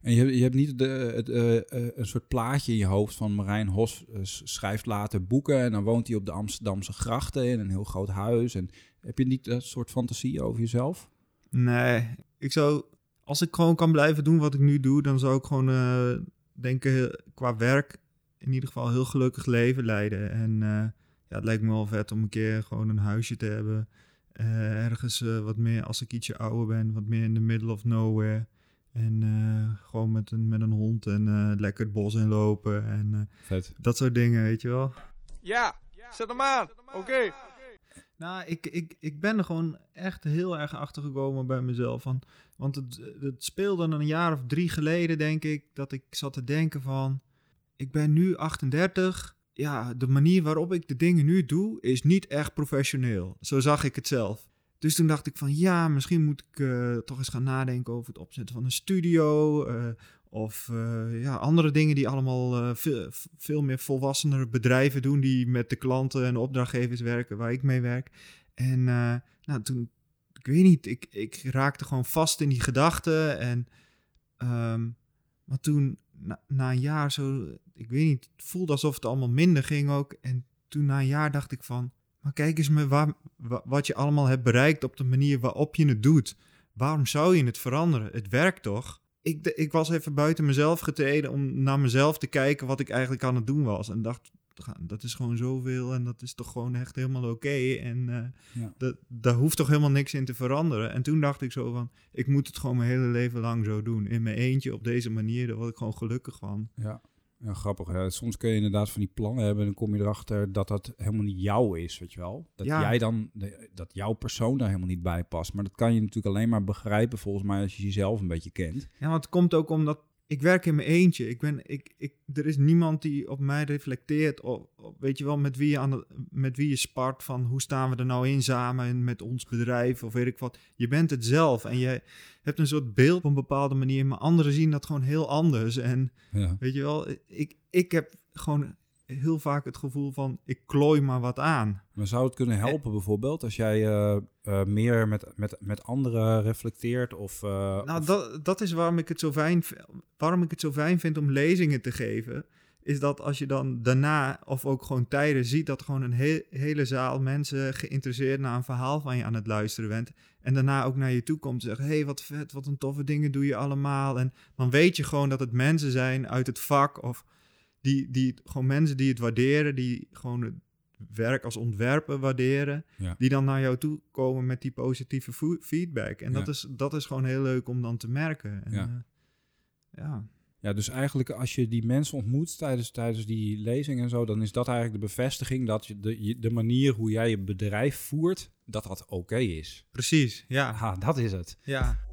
En je, je hebt niet de, het, eh, eh, een soort plaatje in je hoofd van Marijn Hos eh, schrijft later boeken en dan woont hij op de Amsterdamse grachten in een heel groot huis. En heb je niet dat soort fantasie over jezelf? Nee, ik zou, als ik gewoon kan blijven doen wat ik nu doe, dan zou ik gewoon denken, qua werk in ieder geval heel gelukkig leven leiden. En ja, het lijkt me wel vet om een keer gewoon een huisje te hebben. Eh, ergens eh, wat meer, als ik ietsje ouder ben, wat meer in the middle of nowhere. En eh, gewoon met een, met een hond en eh, lekker het bos inlopen en eh, Vet. dat soort dingen, weet je wel. Ja, zet hem aan. Oké. Nou, ik, ik, ik ben er gewoon echt heel erg achter gekomen bij mezelf. Van, want het, het speelde een jaar of drie geleden, denk ik, dat ik zat te denken van... Ik ben nu 38. Ja, de manier waarop ik de dingen nu doe is niet echt professioneel. Zo zag ik het zelf. Dus toen dacht ik van ja, misschien moet ik eh, toch eens gaan nadenken over het opzetten van een studio. eh, of eh, ja, andere dingen die allemaal veel, veel meer volwassenere bedrijven doen. Die met de klanten en opdrachtgevers werken waar ik mee werk. En nou, toen, ik weet niet, ik, ik raakte gewoon vast in die gedachten. En, ehm, maar toen, na een jaar zo, ik weet niet, het voelde alsof het allemaal minder ging ook. En toen na een jaar dacht ik van, maar kijk eens me waar, wat je allemaal hebt bereikt op de manier waarop je het doet. Waarom zou je het veranderen? Het werkt toch? Ik, ik was even buiten mezelf getreden om naar mezelf te kijken wat ik eigenlijk aan het doen was. En dacht, "Ga- dat is gewoon zoveel en dat is toch gewoon echt helemaal oké. En Ja. dat, daar hoeft toch helemaal niks in te veranderen. En toen dacht ik zo van, ik moet het gewoon mijn hele leven lang zo doen. In mijn eentje, op deze manier, daar word ik gewoon gelukkig van. Ja. Ja, grappig. Hè? Soms kun je inderdaad van die plannen hebben en dan kom je erachter dat dat helemaal niet jou is, weet je wel. Dat Ja. jij dan, dat jouw persoon daar helemaal niet bij past. Maar dat kan je natuurlijk alleen maar begrijpen volgens mij als je jezelf een beetje kent. Ja, want het komt ook omdat ik werk in mijn eentje. Ik ben, ik, ik, er is niemand die op mij reflecteert. Of, of weet je wel, met wie, je aan de, met wie je spart van hoe staan we er nou in samen met ons bedrijf of weet ik wat. Je bent het zelf en je hebt een soort beeld op een bepaalde manier, maar anderen zien dat gewoon heel anders. En Ja. weet je wel, ik, ik heb gewoon heel vaak het gevoel van ik klooi maar wat aan. Maar zou het kunnen helpen bijvoorbeeld als jij eh, eh, meer met, met, met anderen reflecteert of... eh, Nou, of- dat, dat is waarom ik, het zo fijn, waarom ik het zo fijn vind om lezingen te geven. Is dat als je dan daarna, of ook gewoon tijden, ziet dat gewoon een he- hele zaal mensen geïnteresseerd naar een verhaal van je aan het luisteren bent. En daarna ook naar je toe komt en zegt: hey, wat vet, wat een toffe dingen doe je allemaal. En dan weet je gewoon dat het mensen zijn uit het vak, of die, die gewoon mensen die het waarderen, die gewoon het werk als ontwerper waarderen, Ja. die dan naar jou toe komen met die positieve feedback. En dat, Ja. is, dat is gewoon heel leuk om dan te merken. En, Ja. eh, ja. Ja, dus eigenlijk als je die mensen ontmoet tijdens, tijdens die lezing en zo, dan is dat eigenlijk de bevestiging dat je de, de manier hoe jij je bedrijf voert, dat dat oké is. precies. Ja, Aha, dat is het. ja.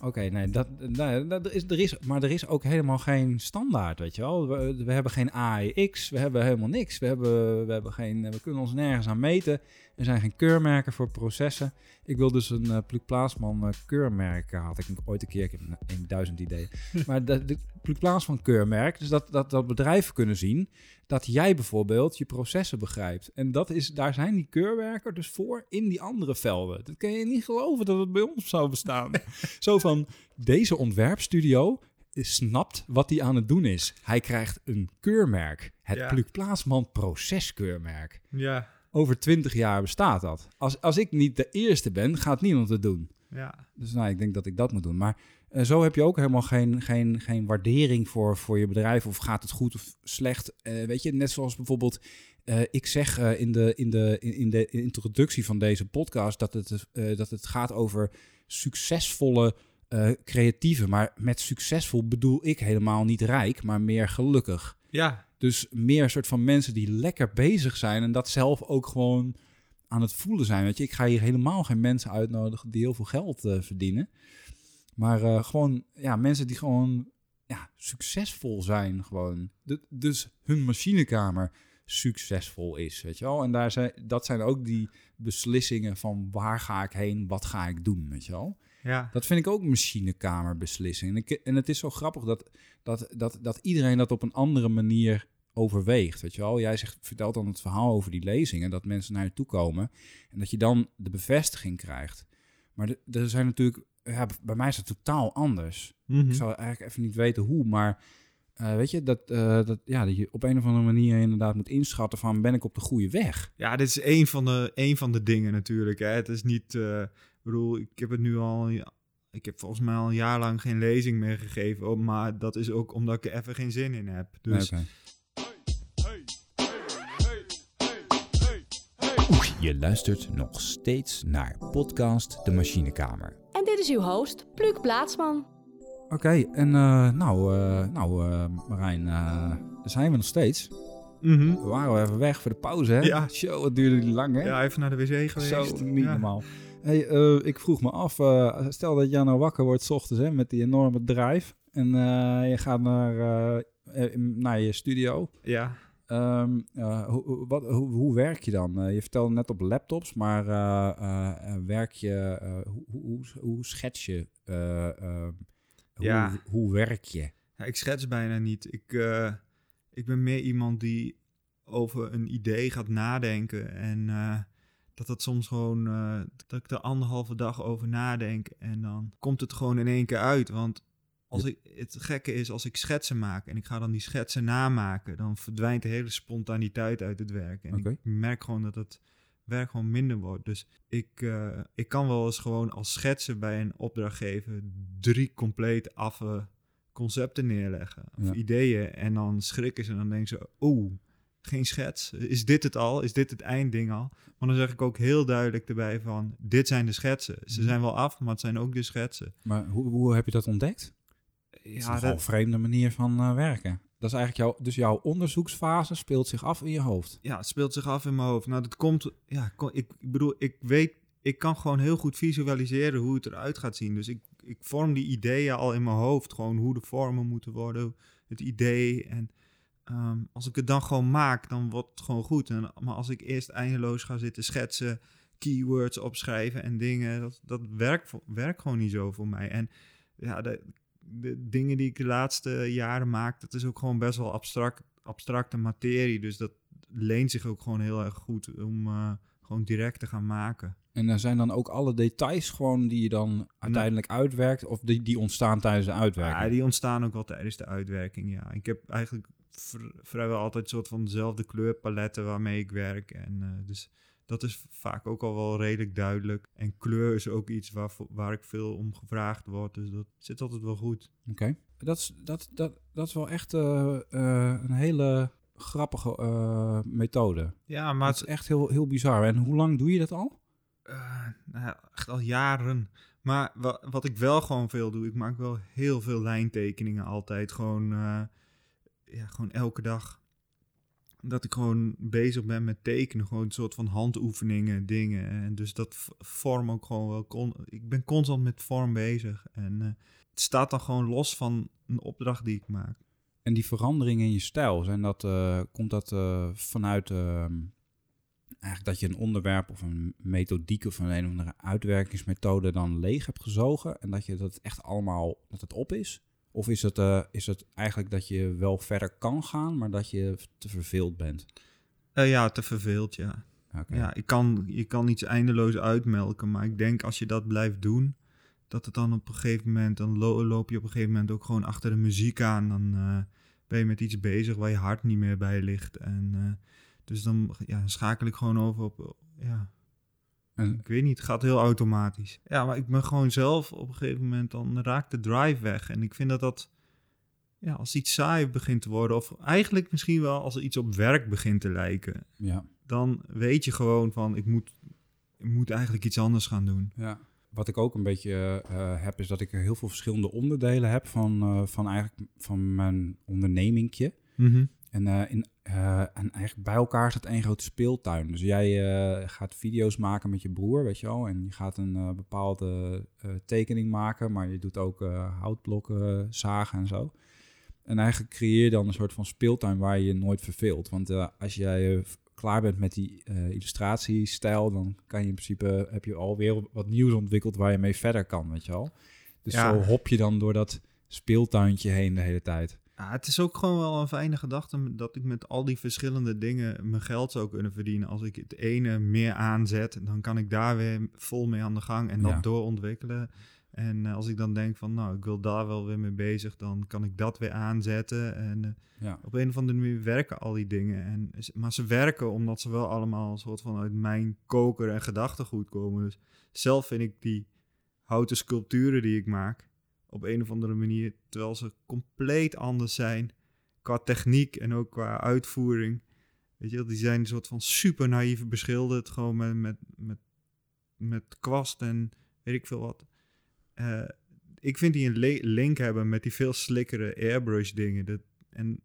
Oké, nee, dat, nee dat is, er is, maar er is ook helemaal geen standaard, weet je wel. We, we hebben geen AEX, we hebben helemaal niks. We, hebben, we, hebben geen, we kunnen ons nergens aan meten. Er zijn geen keurmerken voor processen. Ik wil dus een uh, Pluk Plaatsman eh, keurmerk, eh, had ik ooit een keer, ik heb een- duizend ideeën. maar de, de Pluk Plaatsman keurmerk, dus dat, dat, dat bedrijven kunnen zien dat jij bijvoorbeeld je processen begrijpt. En dat is, daar zijn die keurmerken dus voor in die andere velden. Dat kan je niet geloven dat het bij ons zou bestaan. Zo van, deze ontwerpstudio snapt wat hij aan het doen is. Hij krijgt een keurmerk. Het Ja. Pluk Plaatsman proceskeurmerk. Ja, Over twintig jaar bestaat dat. Als, als ik niet de eerste ben, gaat niemand het doen. ja. Dus nou, ik denk dat ik dat moet doen. Maar eh, zo heb je ook helemaal geen, geen, geen waardering voor, voor je bedrijf. Of gaat het goed of slecht. Eh, weet je, net zoals bijvoorbeeld... eh, ik zeg in, de, in, de, in, de introductie van deze podcast... dat het, dat het gaat over succesvolle creatieven. Maar met succesvol bedoel ik helemaal niet rijk, maar meer gelukkig. Ja, Dus meer soort van mensen die lekker bezig zijn en dat zelf ook gewoon aan het voelen zijn. Weet je, ik ga hier helemaal geen mensen uitnodigen die heel veel geld eh, verdienen. Maar eh, gewoon, ja, mensen die gewoon ja, succesvol zijn. Gewoon. Dus hun machinekamer succesvol is, weet je wel. En daar zijn, dat zijn ook die beslissingen van waar ga ik heen, wat ga ik doen, weet je wel. Ja. Dat vind ik ook machinekamerbeslissing. En, ik, en het is zo grappig dat, dat, dat, dat iedereen dat op een andere manier overweegt. Weet je wel? Jij zegt, vertelt dan het verhaal over die lezingen, dat mensen naar je toe komen en dat je dan de bevestiging krijgt. Maar de- er zijn natuurlijk, ja, bij mij is het totaal anders. Mhm. Ik zou eigenlijk even niet weten hoe, maar eh, weet je, dat, eh, dat, ja, dat je op een of andere manier inderdaad moet inschatten van ben ik op de goede weg. Ja, dit is één van de, één van de dingen natuurlijk. Hè. Het is niet, eh, bedoel, ik heb het nu al, ja, ik heb volgens mij al een jaar lang geen lezing meer gegeven. oh, Maar dat is ook omdat ik er even geen zin in heb. Dus Oké. Je luistert nog steeds naar podcast De Machinekamer. En dit is uw host, Pluk Plaatsman. Oké, en eh, nou, eh, nou eh, Marijn, eh, daar zijn we nog steeds. mhm. We waren wel even weg voor de pauze, hè? Ja. Show, wat duurde die lang, hè? ja, even naar de wc geweest. Zo, niet ja. normaal. Hey, eh, ik vroeg me af, eh, stel dat Jan nou wakker wordt 's ochtends hè, met die enorme drive. En eh, je gaat naar, naar je studio. Ja, Ehm, eh, hoe, wat, hoe, hoe werk je dan? Je vertelde net op laptops, maar werk je, hoe, hoe, hoe, schets je? eh, eh, Ja. hoe, hoe werk je? Ja, ik schets bijna niet. Ik, ik ben meer iemand die over een idee gaat nadenken. En dat het soms gewoon, eh, dat ik er anderhalve dag over nadenk. En dan komt het gewoon in één keer uit. Want als ik, het gekke is, als ik schetsen maak en ik ga dan die schetsen namaken, dan verdwijnt de hele spontaniteit uit het werk. En ik merk gewoon dat het werk gewoon minder wordt. Dus ik, eh, ik kan wel eens gewoon als schetsen bij een opdrachtgever drie compleet affe concepten neerleggen. Of Ja. ideeën. En dan schrikken ze en dan denken ze, oeh, geen schets. Is dit het al? Is dit het eindding al? Maar dan zeg ik ook heel duidelijk erbij van, dit zijn de schetsen. Ze Mhm. zijn wel af, maar het zijn ook de schetsen. Maar hoe, hoe heb je dat ontdekt? Is Ja, nogal een dat, vreemde manier van eh, werken. Dat is eigenlijk jouw, dus jouw onderzoeksfase speelt zich af in je hoofd. ja, het speelt zich af in mijn hoofd. Nou, dat komt, ja, ik, ik bedoel, ik weet, ik kan gewoon heel goed visualiseren hoe het eruit gaat zien. Dus ik, ik vorm die ideeën al in mijn hoofd, gewoon hoe de vormen moeten worden, het idee. En ehm, als ik het dan gewoon maak, dan wordt het gewoon goed. En, maar als ik eerst eindeloos ga zitten schetsen, keywords opschrijven en dingen, dat, dat werkt, gewoon niet zo voor mij. En ja, de, de dingen die ik de laatste jaren maak, dat is ook gewoon best wel abstract, abstracte materie. Dus dat leent zich ook gewoon heel erg goed om eh, gewoon direct te gaan maken. En er zijn dan ook alle details gewoon die je dan uiteindelijk uitwerkt, of die, die ontstaan tijdens de uitwerking. Ja, die ontstaan ook wel tijdens de uitwerking, ja. Ik heb eigenlijk vrijwel altijd een soort van dezelfde kleurpaletten waarmee ik werk. En eh, dus dat is vaak ook al wel redelijk duidelijk. En kleur is ook iets waar, waar ik veel om gevraagd word. Dus dat zit altijd wel goed. Oké. Dat, is, dat, dat, dat is wel echt eh, eh, een hele grappige methode. Ja, maar het is echt heel, heel bizar. En hoe lang doe je dat al? Nou echt al jaren. Maar wa- wat ik wel gewoon veel doe, ik maak wel heel veel lijntekeningen altijd. Gewoon, ja, gewoon elke dag. Dat ik gewoon bezig ben met tekenen. Gewoon een soort van handoefeningen, dingen. En dus dat vorm ook gewoon wel. Ik ben constant met vorm bezig. En eh, het staat dan gewoon los van een opdracht die ik maak. En die veranderingen in je stijl, zijn dat, eh, komt dat eh, vanuit ehm, eigenlijk dat je een onderwerp of een methodiek of een, een of andere uitwerkingsmethode dan leeg hebt gezogen en dat je dat echt allemaal, dat het op is? Of is het, eh, is het eigenlijk dat je wel verder kan gaan, maar dat je te verveeld bent? Eh, ja, te verveeld, ja. Ja, ik kan, je kan iets eindeloos uitmelken, maar ik denk als je dat blijft doen, dat het dan op een gegeven moment, dan lo- loop je op een gegeven moment ook gewoon achter de muziek aan. Dan eh, ben je met iets bezig waar je hart niet meer bij ligt. En dus dan ja, schakel ik gewoon over op, ja, En, ik weet niet, het gaat heel automatisch. Ja, maar ik ben gewoon zelf op een gegeven moment, dan raakt de drive weg. En ik vind dat dat, ja, als iets saai begint te worden, of eigenlijk misschien wel als er iets op werk begint te lijken, ja. dan weet je gewoon van ik moet, ik moet eigenlijk iets anders gaan doen. Ja. Wat ik ook een beetje eh, heb, is dat ik heel veel verschillende onderdelen heb van, eh, van, eigenlijk, van mijn ondernemingje. En, eh, in, eh, en eigenlijk bij elkaar het één grote speeltuin. Dus jij eh, gaat video's maken met je broer, weet je wel. En je gaat een bepaalde tekening maken, maar je doet ook houtblokken zagen en zo. En eigenlijk creëer je dan een soort van speeltuin waar je je nooit verveelt. Want als jij klaar bent met die illustratiestijl, dan kan je in principe, heb je alweer wat nieuws ontwikkeld waar je mee verder kan, weet je wel. Dus Ja. zo hop je dan door dat speeltuintje heen de hele tijd. Ja, het is ook gewoon wel een fijne gedachte dat ik met al die verschillende dingen mijn geld zou kunnen verdienen. Als ik het ene meer aanzet, dan kan ik daar weer vol mee aan de gang en dat Ja. doorontwikkelen. En eh, als ik dan denk van, nou, ik wil daar wel weer mee bezig, dan kan ik dat weer aanzetten. En eh, Ja. op een of andere manier werken al die dingen. En, maar ze werken omdat ze wel allemaal een soort van uit mijn koker en gedachtegoed komen. Dus zelf vind ik die houten sculpturen die ik maak, op een of andere manier, terwijl ze compleet anders zijn qua techniek en ook qua uitvoering. Weet je, die zijn een soort van super naïef beschilderd, gewoon met, met, met, met kwast en weet ik veel wat. Eh, ik vind die een link hebben met die veel slikkere airbrush dingen. Dat, en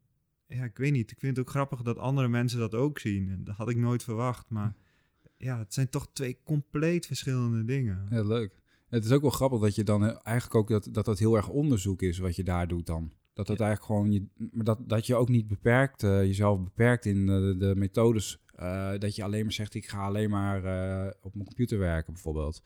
ja, ik weet niet. Ik vind het ook grappig dat andere mensen dat ook zien. En dat had ik nooit verwacht. Maar ja, het zijn toch twee compleet verschillende dingen. Heel leuk. Het is ook wel grappig dat je dan eh, eigenlijk ook dat, dat dat heel erg onderzoek is wat je daar doet dan. Dat dat eigenlijk gewoon, je, maar dat, dat je ook niet beperkt, eh, jezelf beperkt in de, de methodes. eh, dat je alleen maar zegt, ik ga alleen maar eh, op mijn computer werken bijvoorbeeld.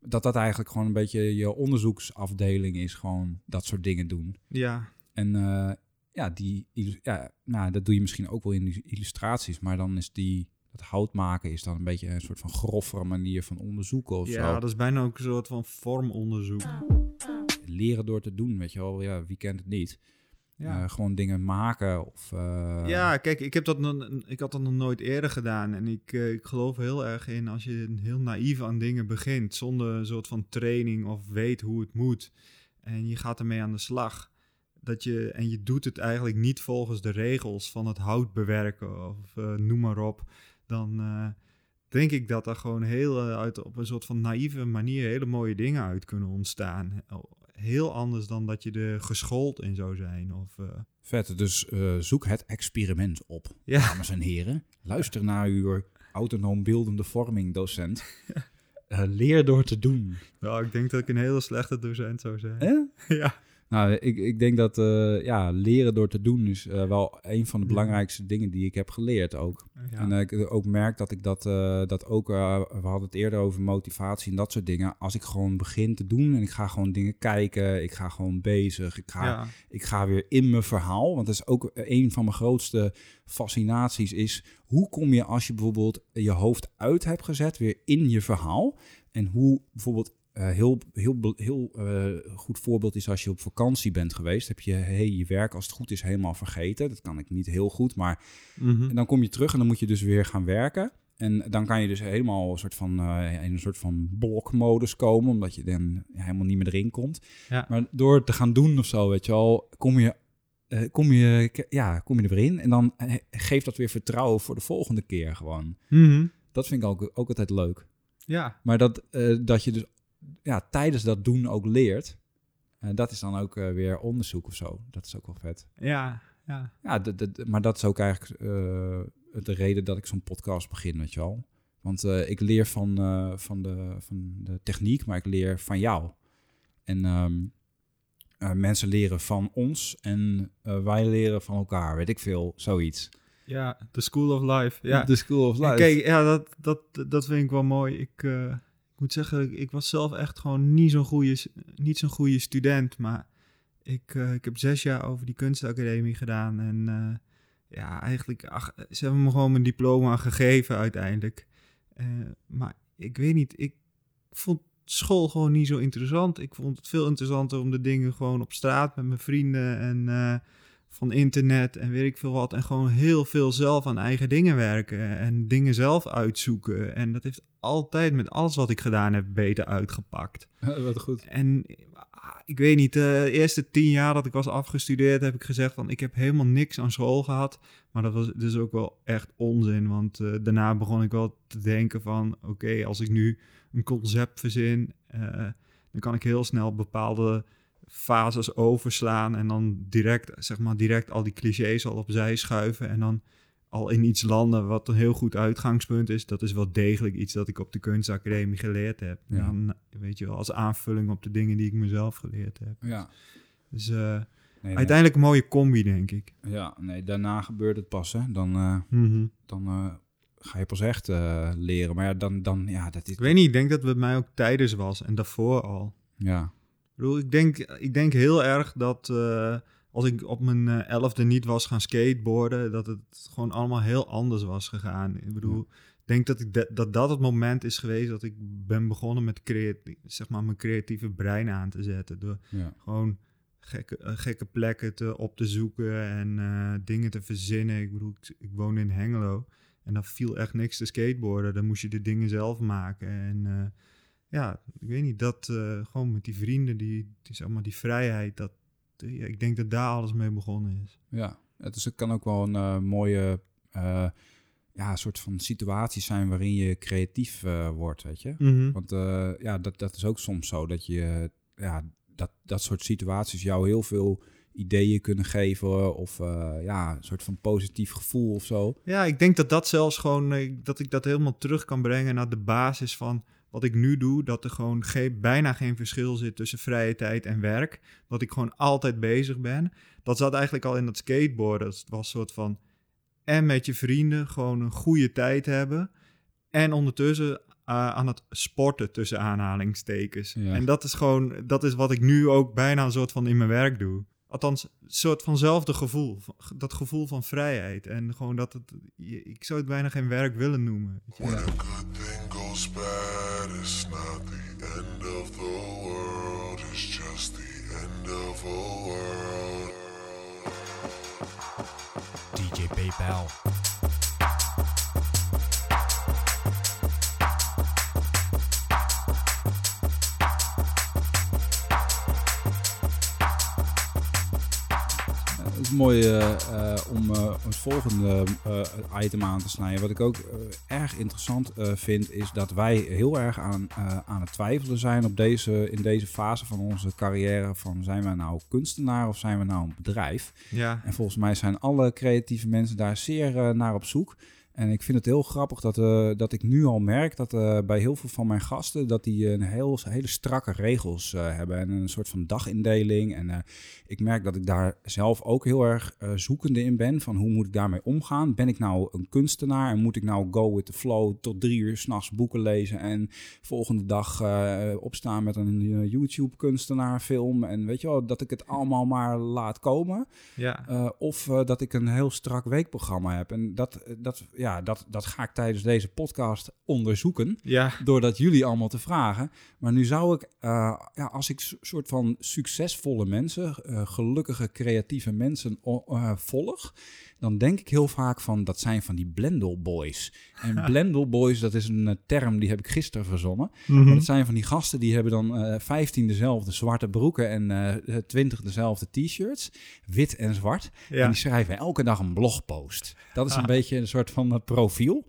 Dat dat eigenlijk gewoon een beetje je onderzoeksafdeling is, gewoon dat soort dingen doen. Ja, En eh, ja, die, ja, nou, dat doe je misschien ook wel in die illustraties, maar dan is die, dat hout maken is dan een beetje een soort van groffere manier van onderzoeken of ja zo. dat is bijna ook een soort van vormonderzoek. Leren door te doen, weet je wel. Ja, wie kent het niet? Ja. Eh, gewoon dingen maken of... eh, Ja, kijk, ik, heb dat nog, ik had dat nog nooit eerder gedaan. En ik, eh, ik geloof heel erg in als je heel naïef aan dingen begint, zonder een soort van training of weet hoe het moet. En je gaat ermee aan de slag. dat je, en je doet het eigenlijk niet volgens de regels van het hout bewerken of noem maar op, dan eh, denk ik dat er gewoon heel eh, uit, op een soort van naïeve manier hele mooie dingen uit kunnen ontstaan. Heel anders dan dat je er geschoold in zou zijn. Of, eh, Vet, dus eh, zoek het experiment op, Ja. dames en heren. Luister naar uw autonoom beeldende vorming docent. Eh, leer door te doen. nou, ik denk dat ik een hele slechte docent zou zijn. Eh? Ja. Nou, ik, ik denk dat eh, ja, leren door te doen is eh, wel een van de belangrijkste dingen die ik heb geleerd ook. Ja. En eh, ik ook merk dat ik dat, dat ook, we hadden het eerder over motivatie en dat soort dingen. Als ik gewoon begin te doen en ik ga gewoon dingen kijken, ik ga gewoon bezig, ik ga, ja. ik ga weer in mijn verhaal. Want dat is ook een van mijn grootste fascinaties is, hoe kom je als je bijvoorbeeld je hoofd uit hebt gezet weer in je verhaal? En hoe bijvoorbeeld eh, heel, heel, heel eh, goed voorbeeld is als je op vakantie bent geweest, heb je hey, je werk als het goed is helemaal vergeten. Dat kan ik niet heel goed, maar Mhm. en dan kom je terug en dan moet je dus weer gaan werken. En dan kan je dus helemaal een soort van, eh, in een soort van blokmodus komen, omdat je dan helemaal niet meer erin komt. Ja. Maar door het te gaan doen of zo, weet je wel, kom je, kom je, ja, kom je er weer in. En dan geeft dat weer vertrouwen voor de volgende keer gewoon. Mhm. Dat vind ik ook, ook altijd leuk. Ja. Maar dat, dat je dus ja, tijdens dat doen ook leert, eh, dat is dan ook eh, weer onderzoek of zo. Dat is ook wel vet. Ja. Ja. Ja, maar dat is ook eigenlijk eh, de reden dat ik zo'n podcast begin, weet je wel. Want ik leer van, van, de, van de techniek, maar ik leer van jou. En ehm, eh, mensen leren van ons en wij leren van elkaar, weet ik veel, zoiets. Ja. The School of Life. Ja. De School of Life. Kijk, ja, dat, dat, dat vind ik wel mooi. Ik, ik moet zeggen, ik, was zelf echt gewoon niet zo'n goede, niet zo'n goede student. Maar ik, eh, ik heb zes jaar over die kunstacademie gedaan. En eh, ja, eigenlijk, ze hebben me gewoon mijn diploma gegeven uiteindelijk. Eh, maar ik weet niet, ik vond school gewoon niet zo interessant. Ik vond het veel interessanter om de dingen gewoon op straat met mijn vrienden en van internet en weet ik veel wat. En gewoon heel veel zelf aan eigen dingen werken en dingen zelf uitzoeken. En dat heeft altijd met alles wat ik gedaan heb beter uitgepakt. Wat goed. En ah, ik weet niet, de eerste tien jaar dat ik was afgestudeerd heb ik gezegd van ik heb helemaal niks aan school gehad. Maar dat was dus ook wel echt onzin, want eh, daarna begon ik wel te denken van oké, als ik nu een concept verzin, eh, dan kan ik heel snel bepaalde fases overslaan en dan direct, zeg maar, direct al die clichés al opzij schuiven en dan al in iets landen wat een heel goed uitgangspunt is. Dat is wel degelijk iets dat ik op de kunstacademie geleerd heb. Ja. Dan, weet je wel, als aanvulling op de dingen die ik mezelf geleerd heb. Ja. Dus eh, Nee, nee. uiteindelijk een mooie combi, denk ik. Ja, nee, daarna gebeurt het pas, hè. Dan, eh, Mhm. dan eh, ga je pas echt leren. Maar ja, dan, dan, ja, dat is... Ik weet niet, ik denk dat het bij mij ook tijdens was en daarvoor al. Ja, bedoel, ik denk, ik denk heel erg dat eh, als ik op mijn eh, elfde niet was gaan skateboarden, dat het gewoon allemaal heel anders was gegaan. Ik bedoel, ik denk dat, ik de- dat dat het moment is geweest dat ik ben begonnen met zeg maar, mijn creatieve brein aan te zetten. Door ja. gewoon gekke, eh, gekke plekken te, op te zoeken en dingen te verzinnen. Ik bedoel, ik, ik woonde in Hengelo en daar viel echt niks te skateboarden. Dan moest je de dingen zelf maken. En ja, ik weet niet, dat eh, gewoon met die vrienden, die, die, zeg maar, die vrijheid, dat, eh, ik denk dat daar alles mee begonnen is. Ja, het, is, het kan ook wel een eh, mooie ja, soort van situatie zijn waarin je creatief wordt, weet je. Want eh, ja, dat, dat is ook soms zo dat je, ja, dat, dat soort situaties jou heel veel ideeën kunnen geven of ja, een soort van positief gevoel of zo. Ja, ik denk dat dat zelfs gewoon, dat ik dat helemaal terug kan brengen naar de basis van wat ik nu doe. Dat er gewoon geen, bijna geen verschil zit tussen vrije tijd en werk. Dat ik gewoon altijd bezig ben. Dat zat eigenlijk al in dat skateboarden. Het was een soort van, en met je vrienden gewoon een goede tijd hebben. En ondertussen eh, aan het sporten tussen aanhalingstekens. Ja. En dat is gewoon, dat is wat ik nu ook bijna een soort van in mijn werk doe. Althans, een soort vanzelfde gevoel. Dat gevoel van vrijheid. En gewoon dat het... Ik zou het bijna geen werk willen noemen. When a good thing goes bad, it's not the end of the world, it's just the end of a world. DJ PayPal. het is mooi eh, om eh, het volgende eh, item aan te snijden. Wat ik ook erg interessant vind, is dat wij heel erg aan, aan het twijfelen zijn op deze, in deze fase van onze carrière. Van zijn wij nou kunstenaar of zijn we nou een bedrijf? Ja, En volgens mij zijn alle creatieve mensen daar zeer naar op zoek. En ik vind het heel grappig dat, eh, dat ik nu al merk dat eh, bij heel veel van mijn gasten... dat die een heel, hele strakke regels eh, hebben en een soort van dagindeling. En ik merk dat ik daar zelf ook heel erg zoekende in ben. Van hoe moet ik daarmee omgaan? Ben ik nou een kunstenaar en moet ik nou go with the flow... tot drie uur s'nachts boeken lezen en volgende dag opstaan met een eh, YouTube-kunstenaar film... en weet je wel, dat ik het allemaal maar laat komen... ja. Uh, of uh, dat ik een heel strak weekprogramma heb. En dat, dat, ja, dat, dat ga ik tijdens deze podcast onderzoeken. ja. Doordat jullie allemaal te vragen. Maar nu zou ik, uh, ja, als ik soort van succesvolle mensen, uh, gelukkige creatieve mensen uh, volg. Dan denk ik heel vaak van, dat zijn van die Blendel Boys. En Blendel Boys, dat is een term die heb ik gisteren verzonnen. Mm -hmm. Maar dat zijn van die gasten die hebben dan 15 dezelfde zwarte broeken en 20 dezelfde t-shirts. Wit en zwart. Ja. En die schrijven elke dag een blogpost. Dat is een ah. beetje een soort van profiel.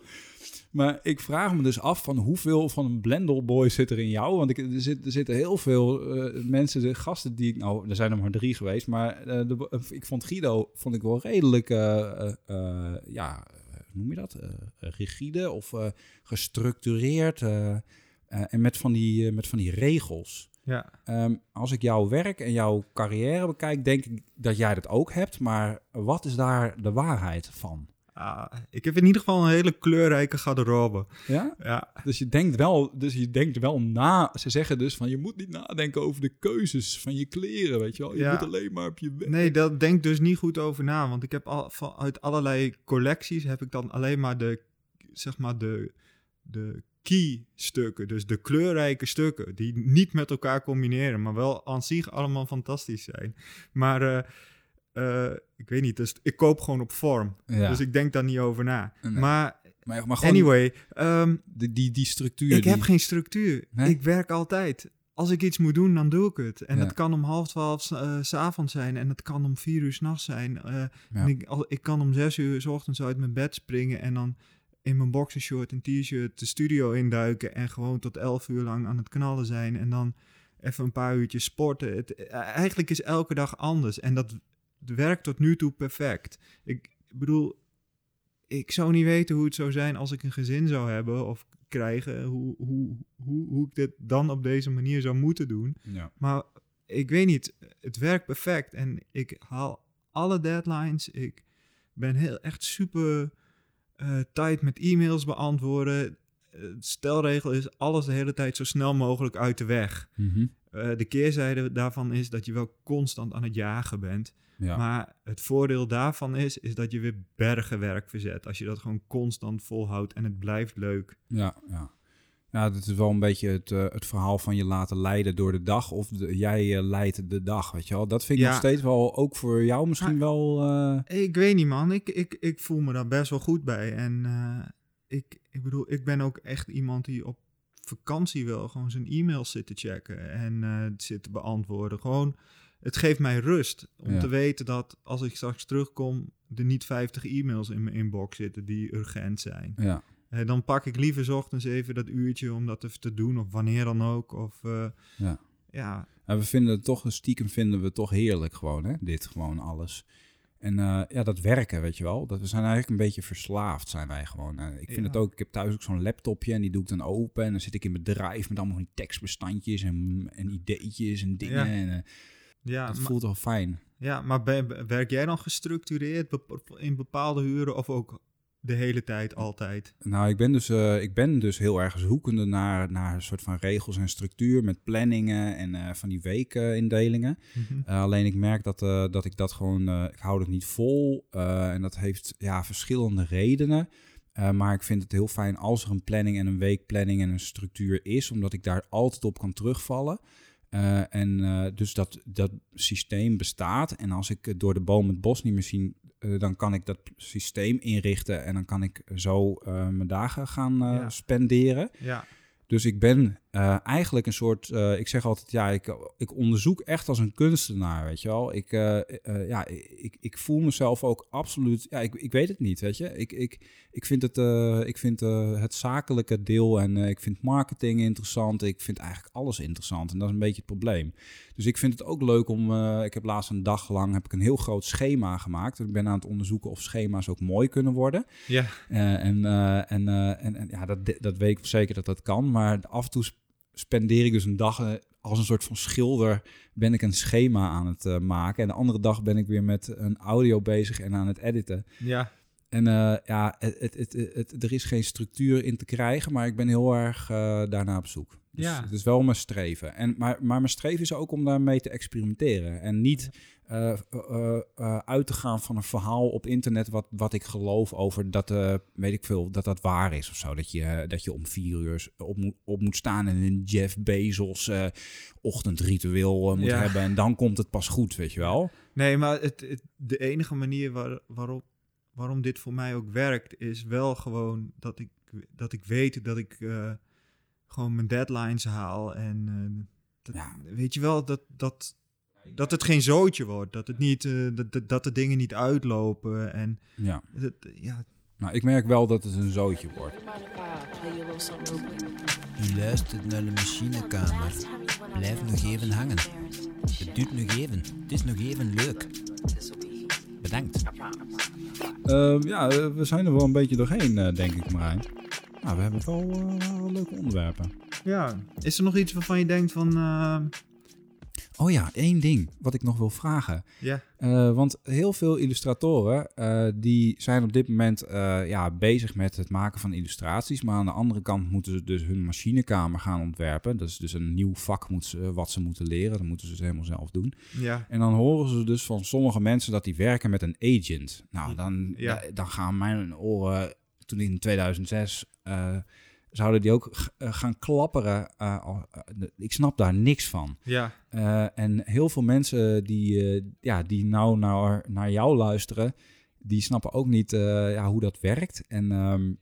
Maar ik vraag me dus af van hoeveel van een Blendel Boy zit er in jou? Want ik, er, zit, er zitten heel veel uh, mensen, de gasten die ik... Nou, er zijn er maar drie geweest. Maar uh, de, ik vond Guido vond ik wel redelijk... Uh, ja, hoe noem je dat? rigide of gestructureerd. en met van die, met van die regels. Ja. Um, als ik jouw werk en jouw carrière bekijk, denk ik dat jij dat ook hebt. Maar wat is daar de waarheid van? Uh, ik heb in ieder geval een hele kleurrijke garderobe. Ja? Ja. Dus je denkt wel, dus je denkt wel na. Ze zeggen dus van je moet niet nadenken over de keuzes van je kleren, weet je wel. Je ja. moet alleen maar op je Nee, dat denk dus niet goed over na, want ik heb al van, uit allerlei collecties heb ik dan alleen maar de zeg maar de de key stukken, dus de kleurrijke stukken die niet met elkaar combineren, maar wel aan zich allemaal fantastisch zijn. Maar uh, uh, ik weet niet, dus ik koop gewoon op vorm. Ja. Dus ik denk daar niet over na. Nee. Maar, maar, maar anyway. Um, die, die, die structuur. Ik die... heb geen structuur. Nee? Ik werk altijd. Als ik iets moet doen, dan doe ik het. En ja. het kan om half twaalf uh, s avonds zijn. En het kan om vier uur s'nachts zijn. Uh, ja. ik, al, ik kan om zes uur s ochtends uit mijn bed springen. En dan in mijn boxershort en t-shirt de studio induiken. En gewoon tot elf uur lang aan het knallen zijn. En dan even een paar uurtjes sporten. Het, eigenlijk is elke dag anders. En dat werkt tot nu toe perfect. Ik bedoel, ik zou niet weten hoe het zou zijn als ik een gezin zou hebben of krijgen, hoe, hoe, hoe, hoe ik dit dan op deze manier zou moeten doen. Ja. Maar ik weet niet, het werkt perfect en ik haal alle deadlines. Ik ben heel echt super uh, tight met e-mails beantwoorden. Uh, stelregel is alles de hele tijd zo snel mogelijk uit de weg. Mm -hmm. uh, de keerzijde daarvan is dat je wel constant aan het jagen bent. Ja. Maar het voordeel daarvan is, is dat je weer bergen werk verzet. Als je dat gewoon constant volhoudt en het blijft leuk. Ja, ja. Ja, dat is wel een beetje het, uh, het verhaal van je laten leiden door de dag. Of de, jij uh, leidt de dag, weet je wel. Dat vind ik ja. nog steeds wel, ook voor jou misschien maar, wel... Uh... Ik weet niet, man. Ik, ik, ik voel me daar best wel goed bij. En ik, ik bedoel, ik ben ook echt iemand die op vakantie wel gewoon zijn e-mails zit te checken. En zit te beantwoorden. Gewoon het geeft mij rust om ja. te weten dat als ik straks terugkom, er niet 50 e-mails in mijn inbox zitten die urgent zijn. Ja. Uh, dan pak ik liever 's ochtends even dat uurtje om dat even te doen, of wanneer dan ook. Of, uh, ja. ja. En we vinden het toch, stiekem vinden we toch heerlijk gewoon, hè? Dit gewoon alles. En uh, ja, dat werken, weet je wel. Dat we zijn eigenlijk een beetje verslaafd, zijn wij gewoon. Uh, ik vind ja. het ook, ik heb thuis ook zo'n laptopje en die doe ik dan open. En dan zit ik in bedrijf met allemaal die tekstbestandjes en, en ideetjes en dingen. Ja. En, uh, ja, dat voelt wel fijn. Ja, maar ben, werk jij dan gestructureerd in bepaalde uren of ook de hele tijd, altijd? Nou, ik ben dus, uh, ik ben dus heel erg zoekende naar, naar een soort van regels en structuur met planningen en uh, van die weekindelingen. Mm -hmm. uh, alleen ik merk dat, dat ik dat gewoon, ik hou het niet vol en dat heeft ja, verschillende redenen. maar ik vind het heel fijn als er een planning en een weekplanning en een structuur is, omdat ik daar altijd op kan terugvallen. En dus dat, dat systeem bestaat. En als ik door de boom het bos niet meer zie, uh, dan kan ik dat systeem inrichten. En dan kan ik zo mijn dagen gaan ja. spenderen. Ja. Dus ik ben eh, eigenlijk een soort, eh, ik zeg altijd, ja, ik, ik onderzoek echt als een kunstenaar, weet je wel. Ik, eh, ja, ik, ik voel mezelf ook absoluut, ja, ik, ik weet het niet, weet je. Ik, ik, ik vind het, ik vind het zakelijke deel en ik vind marketing interessant. Ik vind eigenlijk alles interessant en dat is een beetje het probleem. Dus ik vind het ook leuk om, ik heb laatst een dag lang, heb ik een heel groot schema gemaakt. Ik ben aan het onderzoeken of schema's ook mooi kunnen worden. Ja. En, en, en, en ja, dat, dat weet ik zeker dat dat kan. Maar af en toe spendeer ik dus een dag eh, als een soort van schilder. Ben ik een schema aan het eh, maken. En de andere dag ben ik weer met een audio bezig en aan het editen. Ja. En eh, ja, het, het, het, het- er is geen structuur in te krijgen, maar ik ben heel erg daarna op zoek. Dus Ja. Het is wel mijn streven. En, maar, maar mijn streven is ook om daarmee te experimenteren. En niet eh, eh, eh, uit te gaan van een verhaal op internet wat, wat ik geloof over dat, weet ik veel, dat dat waar is of zo. Dat je, dat je om vier uur op, moet- op moet staan en een Jeff Bezos ochtendritueel moet Ja. hebben. En dan komt het pas goed, weet je wel. Nee, maar het, het, de enige manier waar, waarop, waarom dit voor mij ook werkt, is wel gewoon dat ik, dat ik weet dat ik gewoon mijn deadlines haal. En eh, dat, Ja. weet je wel, dat, dat, dat het geen zootje wordt. Dat, het niet, eh, dat, dat, de dingen niet uitlopen. En Ja. het, ja, Nou, ik merk wel dat het een zootje wordt. U luistert naar de machinekamer. Blijf nog even hangen. Het duurt nog even. Het is nog even leuk. Bedankt. Ehm, ja, eh, we zijn er wel een beetje doorheen, eh, denk ik, Marijn. Nou, we hebben wel, eh, leuke onderwerpen. ja, is er nog iets waarvan je denkt van... eh, Oh ja, één ding wat ik nog wil vragen. ja, Eh, want heel veel illustratoren die zijn op dit moment ja, bezig met het maken van illustraties. Maar aan de andere kant moeten ze dus hun machinekamer gaan ontwerpen. Dat is dus een nieuw vak moet ze- wat ze moeten leren. Dat moeten ze dus helemaal zelf doen. ja, En dan horen ze dus van sommige mensen dat die werken met een agent. Nou, dan, dan gaan mijn oren, toen in 2006, eh, zouden die ook eh, gaan klapperen. eh, ik snap daar niks van. ja, en heel veel mensen die, ja, die nou naar, naar jou luisteren, die snappen ook niet ja, hoe dat werkt. En ehm,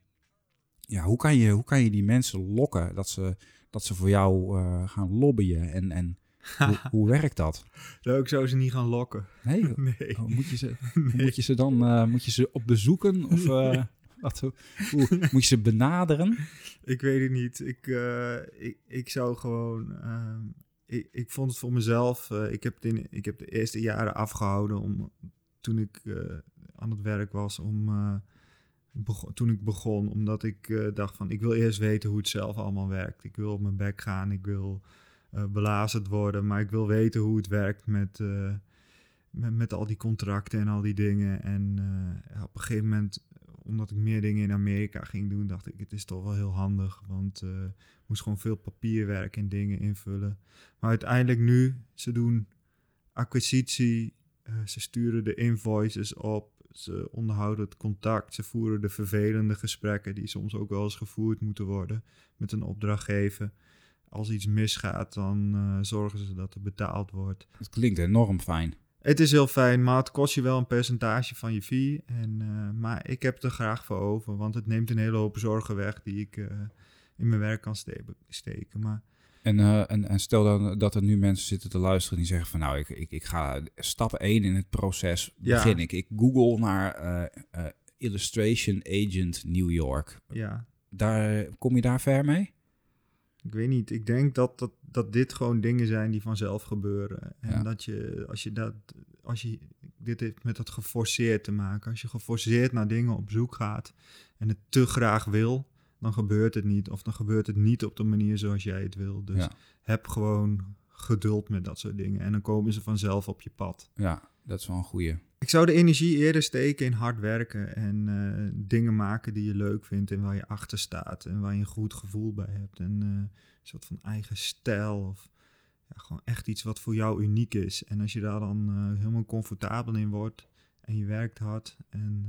ja, hoe, kan je, hoe kan je die mensen lokken dat ze, dat ze voor jou gaan lobbyen? En, en hoe, hoe werkt dat? leuk zou ze niet gaan lokken. Nee, Nee. Oh, moet, je ze, moet je ze dan moet je ze op bezoeken? Of wat, hoe, moet je ze benaderen? Ik weet het niet. Ik, eh, ik, ik zou gewoon. ehm, ik, ik vond het voor mezelf. eh, ik, heb het in, ik heb de eerste jaren afgehouden om. Toen ik eh, aan het werk was. Om, toen ik begon. Omdat ik dacht van. Ik wil eerst weten hoe het zelf allemaal werkt. Ik wil op mijn bek gaan. Ik wil belazerd worden. Maar ik wil weten hoe het werkt met. met, met al die contracten en al die dingen. En op een gegeven moment omdat ik meer dingen in Amerika ging doen, dacht ik, het is toch wel heel handig. Want eh, ik moest gewoon veel papierwerk en dingen invullen. Maar uiteindelijk nu, ze doen acquisitie, eh, ze sturen de invoices op, ze onderhouden het contact, ze voeren de vervelende gesprekken die soms ook wel eens gevoerd moeten worden met een opdrachtgever. Als iets misgaat, dan eh, zorgen ze dat er betaald wordt. Het klinkt enorm fijn. Het is heel fijn, maar het kost je wel een percentage van je fee. En, eh, maar ik heb het er graag voor over, want het neemt een hele hoop zorgen weg die ik eh, in mijn werk kan ste- steken. Maar En, eh, en, en stel dan dat er nu mensen zitten te luisteren die zeggen van nou, ik, ik, ik ga stap 1 in het proces Ja. begin ik. Ik google naar Illustration Agent New York. ja, Daar, kom je daar ver mee? Ik weet niet. Ik denk dat, dat, dat dit gewoon dingen zijn die vanzelf gebeuren. En Ja. dat je, als je dat, als je, dit heeft met dat geforceerd te maken. Als je geforceerd naar dingen op zoek gaat en het te graag wil, dan gebeurt het niet. Of dan gebeurt het niet op de manier zoals jij het wil. Dus Ja. heb gewoon geduld met dat soort dingen. En dan komen ze vanzelf op je pad. Ja, dat is wel een goeie. Ik zou de energie eerder steken in hard werken en eh, dingen maken die je leuk vindt en waar je achter staat en waar je een goed gevoel bij hebt. En eh, een soort van eigen stijl of ja, gewoon echt iets wat voor jou uniek is. En als je daar dan eh, helemaal comfortabel in wordt en je werkt hard en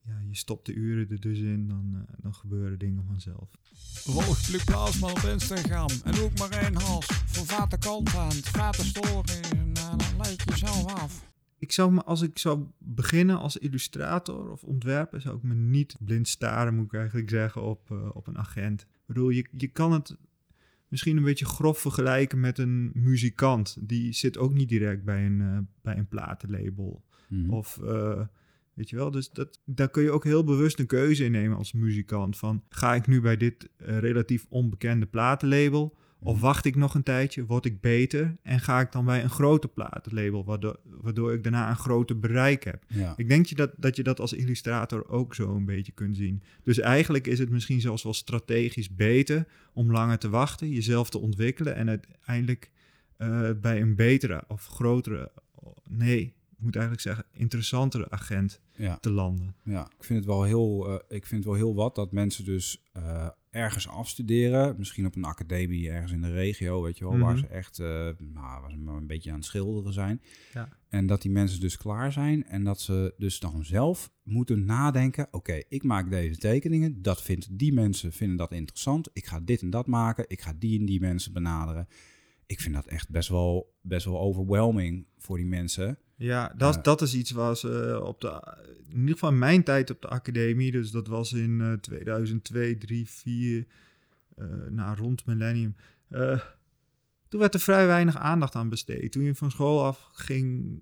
ja, je stopt de uren er dus in, dan, dan gebeuren dingen vanzelf. Volg Luc Blaasman op Instagram. En ook Marijn Hals. Voor vate content, vate stories. En uh, leid jezelf af. Ik zou me, als ik zou beginnen als illustrator of ontwerper, zou ik me niet blind staren, moet ik eigenlijk zeggen, op, eh, op een agent. Ik bedoel, je, je kan het misschien een beetje grof vergelijken met een muzikant. Die zit ook niet direct bij een, eh, bij een platenlabel. Mhm. Of eh, weet je wel, dus dat, daar kun je ook heel bewust een keuze in nemen als muzikant. Van ga ik nu bij dit relatief onbekende platenlabel? Of Mhm. wacht ik nog een tijdje, word ik beter en ga ik dan bij een grote platenlabel, waardoor, waardoor ik daarna een groter bereik heb. Ja. Ik denk je dat, dat je dat als illustrator ook zo een beetje kunt zien. Dus eigenlijk is het misschien zelfs wel strategisch beter om langer te wachten, jezelf te ontwikkelen en uiteindelijk eh, bij een betere of grotere, nee, moet eigenlijk zeggen, interessantere agent Ja. te landen. Ja, ik vind het wel heel, eh, ik vind het wel heel wat dat mensen dus eh, ergens afstuderen. Misschien op een academie ergens in de regio, weet je wel, waar Mhm. ze echt eh, nou, waar ze maar een beetje aan het schilderen zijn. Ja. En dat die mensen dus klaar zijn en dat ze dus dan zelf moeten nadenken. Oké, ik maak deze tekeningen. Dat vindt die mensen vinden dat interessant. Ik ga dit en dat maken. Ik ga die en die mensen benaderen. Ik vind dat echt best wel, best wel overwhelming voor die mensen. Ja, dat, Ja. dat is iets waar ze eh, op de, in ieder geval mijn tijd op de academie, dus dat was in eh 2002, 3, 4, eh nou rond millennium. eh, toen werd er vrij weinig aandacht aan besteed. Toen je van school af ging,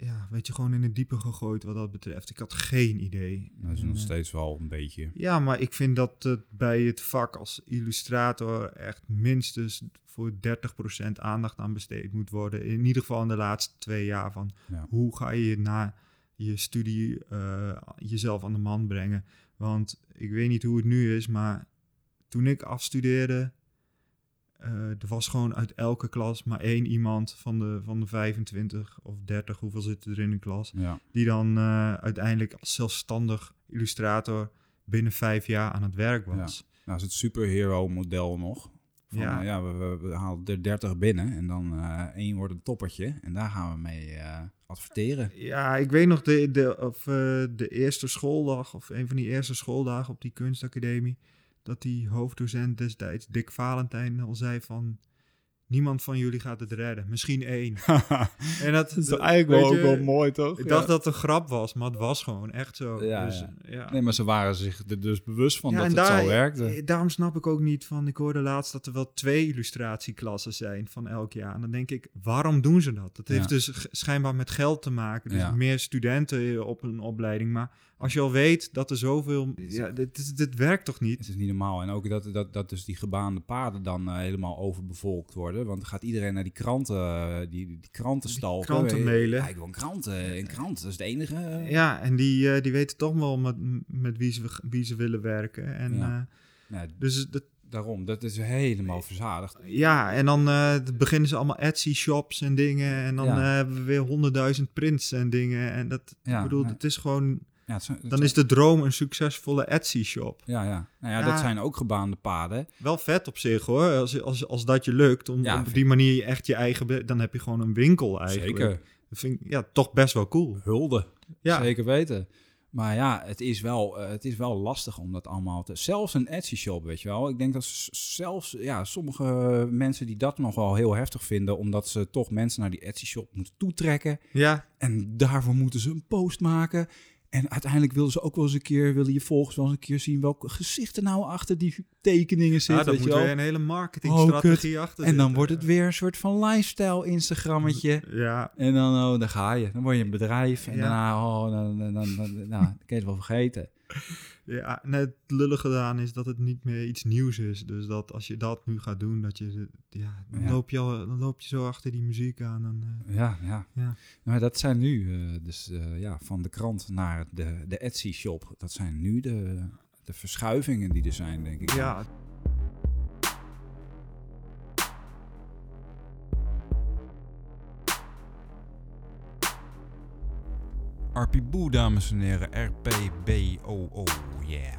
ja, weet je, gewoon in het diepe gegooid wat dat betreft. Ik had geen idee. Dat is nog eh, steeds wel een beetje. ja, maar ik vind dat het bij het vak als illustrator echt minstens voor 30% aandacht aan besteed moet worden. In ieder geval in de laatste twee jaar van Ja. hoe ga je na je studie eh, jezelf aan de man brengen. Want ik weet niet hoe het nu is, maar toen ik afstudeerde, er was gewoon uit elke klas maar één iemand van de, van de 25 of 30, hoeveel zitten er in een klas, Ja. die dan eh, uiteindelijk als zelfstandig illustrator binnen vijf jaar aan het werk was. Nou is het superhero model nog. Van, Ja. ja, ja we, we, we halen er 30 binnen en dan eh, één wordt een toppertje. En daar gaan we mee eh, adverteren. Ja, ik weet nog de, de, of, eh, de eerste schooldag, of een van die eerste schooldagen op die kunstacademie, dat die hoofddocent destijds, Dick Valentijn, al zei van, niemand van jullie gaat het redden, misschien één. en dat, is dat- eigenlijk wel ook wel mooi, toch? Ik Ja. dacht dat het een grap was, maar het was gewoon echt zo. Ja, dus, ja. ja. Nee, maar ze waren zich er dus bewust van Ja, dat en het daar- zo werkte. eh, Daarom snap ik ook niet van. Ik hoorde laatst dat er wel twee illustratieklassen zijn van elk jaar. En dan denk ik, waarom doen ze dat? Dat heeft Ja. dus schijnbaar met geld te maken. Dus Ja. meer studenten op een opleiding. Maar als je al weet dat er zoveel. Ja, dit, is- dit werkt toch niet? Het is niet normaal. En ook dat, dat, dat dus die gebaande paden dan eh, helemaal overbevolkt worden. Want dan gaat iedereen naar die kranten, eh, die, die kranten stalken. kranten Eh, mailen. Ja, ik wil een krant. eh, een krant, dat is het enige. eh. Ja, en die, eh, die weten toch wel met, met wie, ze, wie ze willen werken. En, Ja. eh, Nou, dus dat, daarom, dat is helemaal verzadigd. Ja, en dan eh, beginnen ze allemaal Etsy-shops en dingen. En dan Ja. eh, hebben we weer honderdduizend prints en dingen. En dat, Ja, ik bedoel, ja. het is gewoon... Ja, het zijn- het Dan is de droom een succesvolle Etsy-shop. Ja, ja. Nou ja, Ja. dat zijn ook gebaande paden. Wel vet op zich hoor, als, als, als dat je lukt. Om, Ja, op die manier echt je eigen... Dan heb je gewoon een winkel eigenlijk. Zeker. Dat vind ik ja, toch best wel cool. Hulde. Ja. Zeker weten. Maar ja, het is, wel, eh, het is wel lastig om dat allemaal te... Zelfs een Etsy-shop, weet je wel. Ik denk dat zelfs ja, sommige mensen die dat nog wel heel heftig vinden... omdat ze toch mensen naar die Etsy-shop moeten toetrekken. Ja, En daarvoor moeten ze een post maken. En uiteindelijk willen ze ook wel eens een keer... willen je volgers wel eens een keer zien... welke gezichten nou achter die tekeningen ja zitten. daar weet moet je weer een hele marketingstrategie achter En dan wordt het weer een soort van lifestyle-Instagrammetje. Ja, En dan, oh, dan ga je. Dan word je een bedrijf. En Ja. daarna, oh, dan, dan, dan, dan, nou, dan kun je het wel vergeten. ja net het lullige gedaan is dat het niet meer iets nieuws is. Dus dat als je dat nu gaat doen, dat je... Ja, dan, Ja. Loop, je al, dan loop je zo achter die muziek aan. Dan, eh, Ja, ja. Ja. Maar dat zijn nu, eh, dus eh, ja, van de krant naar de, de Etsy-shop. Dat zijn nu de, de verschuivingen die er zijn, denk ik. ja, RP dames en heren. R-P-B-O-O. Yeah.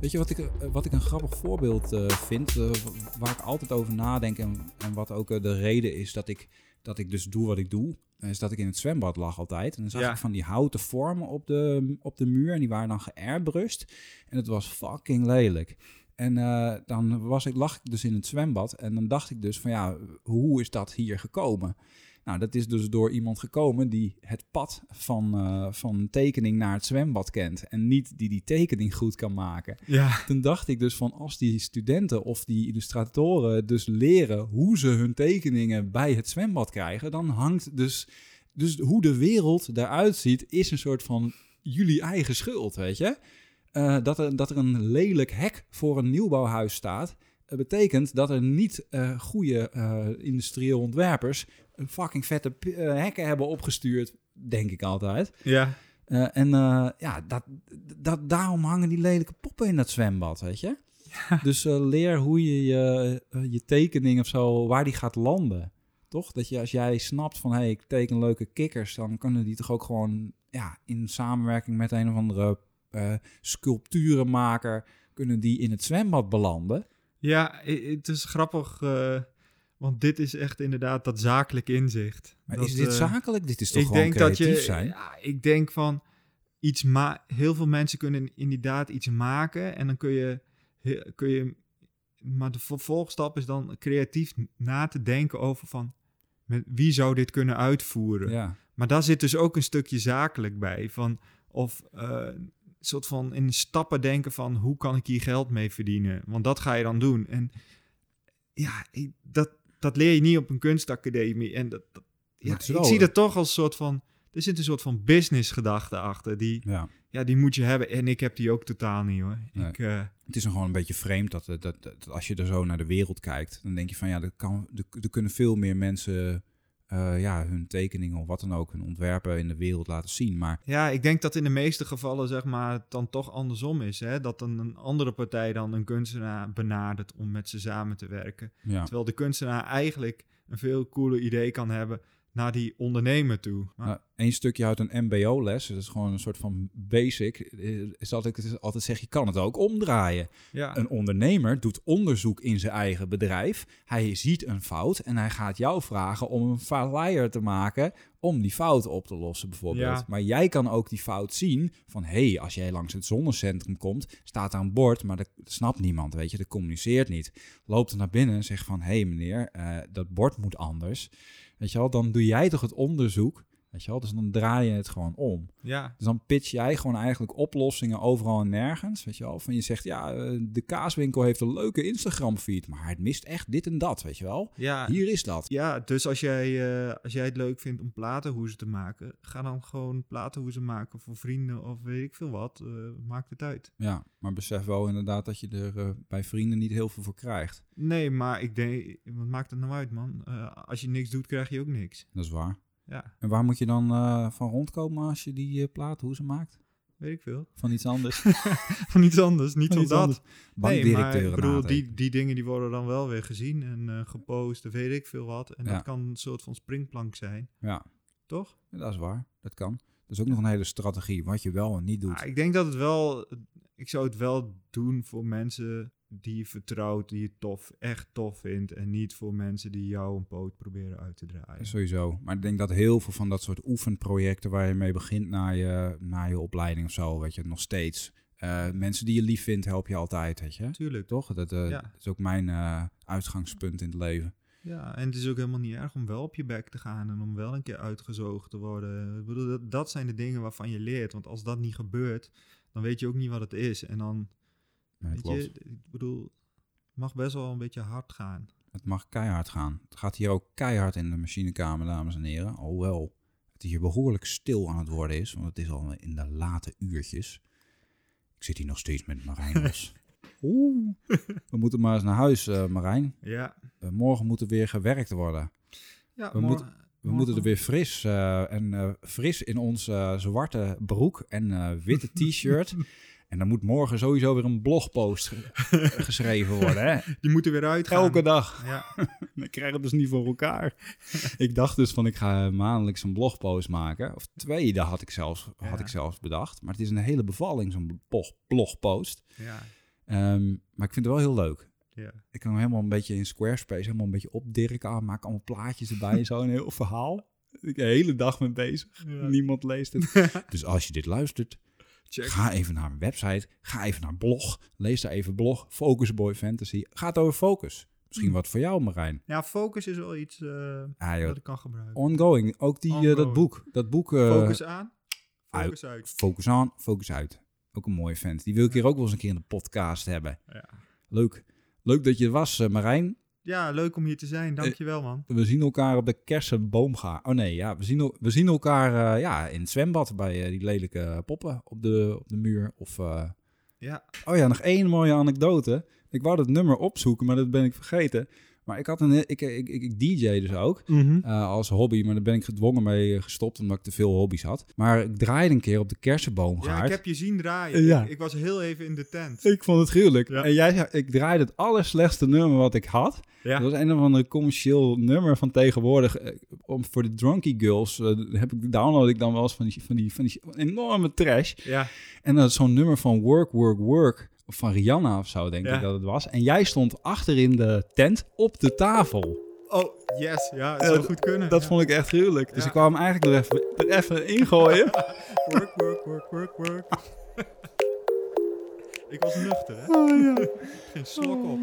Weet je wat ik, eh, wat ik een grappig voorbeeld eh, vind, eh, waar ik altijd over nadenk en, en wat ook de reden is dat ik, dat ik dus doe wat ik doe, is dat ik in het zwembad lag altijd. En dan zag Ja. ik van die houten vormen op de, op de muur en die waren dan geairbrust. En het was fucking lelijk. En eh, dan was ik, lag ik dus in het zwembad en dan dacht ik dus van ja, hoe is dat hier gekomen? Nou, dat is dus door iemand gekomen die het pad van, eh, van tekening naar het zwembad kent. En niet die die tekening goed kan maken. Ja. Toen dacht ik dus van als die studenten of die illustratoren dus leren hoe ze hun tekeningen bij het zwembad krijgen, dan hangt dus, dus hoe de wereld eruit ziet, is een soort van jullie eigen schuld, weet je? Eh, dat, er, dat er een lelijk hek voor een nieuwbouwhuis staat, eh, betekent dat er niet eh goede industrieel ontwerpers een fucking vette hekken hebben opgestuurd, denk ik altijd. Ja. En ja, dat, dat, daarom hangen die lelijke poppen in dat zwembad, weet je? Dus leer hoe je je, je tekening of zo, waar die gaat landen. Toch? Dat je als jij snapt van, hé, hey, ik teken leuke kikkers, dan kunnen die toch ook gewoon ja, in samenwerking met een of andere eh, sculpturenmaker, kunnen die in het zwembad belanden. Ja, het is grappig, eh, want dit is echt inderdaad dat zakelijk inzicht. Maar Dat, is dit eh, zakelijk? Dit is toch ik gewoon denk dat creatief je, zijn? Ja, ik denk van iets ma heel veel mensen kunnen inderdaad iets maken en dan kun je, kun je maar de vervolgstap is dan creatief na te denken over van met wie zou dit kunnen uitvoeren. Ja. Maar daar zit dus ook een stukje zakelijk bij van of soort van in stappen denken van hoe kan ik hier geld mee verdienen? Want dat ga je dan doen. En ja, dat, dat leer je niet op een kunstacademie. En dat, dat- ja, ik wel, zie eh, dat toch als soort van. Er zit een soort van business gedachte achter. Die, Ja. ja, die moet je hebben. En ik heb die ook totaal niet hoor. Nee. Ik, eh, Het is dan gewoon een beetje vreemd dat, dat, dat, dat als je er zo naar de wereld kijkt, dan denk je van ja, er, kan, er, er kunnen veel meer mensen eh, ja, hun tekeningen of wat dan ook, hun ontwerpen in de wereld laten zien. Maar ja, ik denk dat in de meeste gevallen zeg maar het dan toch andersom is. Hè? Dat dan een andere partij dan een kunstenaar benadert om met ze samen te werken. ja, Terwijl de kunstenaar eigenlijk een veel cooler idee kan hebben naar die ondernemer toe. Nou, één stukje uit een MBO-les, dat is gewoon een soort van basic, eh, is dat ik altijd zeg, je kan het ook omdraaien. ja, Een ondernemer doet onderzoek in zijn eigen bedrijf. Hij ziet een fout en hij gaat jou vragen om een flyer te maken om die fout op te lossen bijvoorbeeld. Ja. Maar jij kan ook die fout zien van hé, hey, als jij langs het zonnecentrum komt, staat daar een bord, maar dat snapt niemand, weet je, dat communiceert niet. Loopt er naar binnen en zegt van hé hey, meneer, eh, dat bord moet anders. Weet je wel, dan doe jij toch het onderzoek, weet je wel, dus dan draai je het gewoon om. ja, Dus dan pitch jij gewoon eigenlijk oplossingen overal en nergens. Weet je wel? Van je zegt, ja, eh, de kaaswinkel heeft een leuke Instagram-feed, maar het mist echt dit en dat, weet je wel? ja, Hier is dat. Ja, dus als jij, eh, als jij het leuk vindt om platenhoezen te maken, ga dan gewoon platenhoezen maken voor vrienden of weet ik veel wat. eh, maakt het uit. Ja, maar besef wel inderdaad dat je er bij vrienden niet heel veel voor krijgt. Nee, maar ik denk, wat maakt het nou uit, man? Als je niks doet, krijg je ook niks. Dat is waar. Ja, En waar moet je dan eh, van rondkomen als je die uh, platenhoezen maakt? weet ik veel. Van iets anders? Van iets anders, niet Van dat. anders. Nee, maar Bankdirecteuren ik bedoel, die, die dingen die worden dan wel weer gezien en eh, gepost en weet ik veel wat. En Ja. dat kan een soort van springplank zijn, Ja, toch? dat is waar. Dat kan. Dat is ook nog een hele strategie, wat je wel en niet doet. Ah, ik denk dat het wel. Ik zou het wel doen voor mensen die je vertrouwt, die je tof, echt tof vindt. En niet voor mensen die jou een poot proberen uit te draaien. Sowieso. Maar ik denk dat heel veel van dat soort oefenprojecten waar je mee begint na je, na je opleiding of zo, weet je, nog steeds. eh, mensen die je lief vindt, help je altijd, weet je. Tuurlijk. Toch? Dat, eh, Ja. dat is ook mijn eh, uitgangspunt in het leven. Ja, en het is ook helemaal niet erg om wel op je bek te gaan en om wel een keer uitgezoogd te worden. Ik bedoel, dat, dat zijn de dingen waarvan je leert. Want als dat niet gebeurt, dan weet je ook niet wat het is. En dan, Nee, weet klopt. je, ik bedoel, het mag best wel een beetje hard gaan. Het mag keihard gaan. Het gaat hier ook keihard in de machinekamer, dames en heren. Alhoewel het hier behoorlijk stil aan het worden is, want het is al in de late uurtjes. Ik zit hier nog steeds met Marijn. Oeh. We moeten maar eens naar huis, eh, Marijn. Ja, Eh, morgen moet er weer gewerkt worden. ja We moeten- We morgen- moeten er weer fris eh, en fris in ons eh, zwarte broek en witte t-shirt. En dan moet morgen sowieso weer een blogpost ge- geschreven worden. Hè? Die moeten weer uitgaan. Elke dag. Ja, Ik krijg het dus niet voor elkaar. ik dacht dus van ik ga maandelijks een blogpost maken. Of twee, dat had ik zelfs, had ik zelfs bedacht. Maar het is een hele bevalling, zo'n blog- blogpost. ja, Ehm, maar ik vind het wel heel leuk. ja. Ik kan hem helemaal een beetje in Squarespace, helemaal een beetje opdirken. aan, Maak allemaal plaatjes erbij en zo, een heel verhaal. Ik de hele dag mee bezig. Ja. Niemand leest het. dus als je dit luistert, Check. ga even naar mijn website. Ga even naar blog. Lees daar even blog. Focus Boy Fantasy. Gaat over focus. Misschien wat voor jou, Marijn. Ja, focus is wel iets eh, Ah, joh. dat ik kan gebruiken. Ongoing. Ook die, eh, dat boek. Dat boek... eh, focus aan, focus uit. Focus aan, focus uit. Ook een mooie vent. Die wil ik hier ook wel eens een keer in de podcast hebben. Ja. Leuk. Leuk dat je er was, eh, Marijn. Ja, leuk om hier te zijn. Dankjewel, man. We zien elkaar op de kersenboomgaard. Oh nee, ja, we zien, we zien elkaar eh, ja, in het zwembad bij eh, die lelijke poppen op de, op de muur. Of, eh, Ja. Oh ja, nog één mooie anekdote. Ik wou dat nummer opzoeken, maar dat ben ik vergeten. Maar ik had een, ik, ik, ik, ik DJ dus ook eh, als hobby, maar daar ben ik gedwongen mee gestopt omdat ik te veel hobby's had. Maar ik draaide een keer op de kersenboomgaard. Ja, ik heb je zien draaien. Ja. Ik, ik was heel even in de tent. Ik vond het gruwelijk. Ja. En jij ik draaide het allerslechtste nummer wat ik had. Ja. Dat was een of ander commercieel nummer van tegenwoordig. Eh, Om, voor de Drunky Girls eh, heb ik, download ik dan wel eens van die, van die, van die enorme trash. Ja. En dat is zo'n nummer van Work, Work, Work. Van Rihanna of zo, denk Ja. ik dat het was. En jij stond achter in de tent op de tafel. Oh, yes. Ja, het Ja, zou goed kunnen. Dat ja. vond ik echt gruwelijk. Dus Ja. ik kwam hem eigenlijk er even, er even ingooien. Work, work, work, work, work. ik was nuchter, hè? Oh, ja. Geen slok op.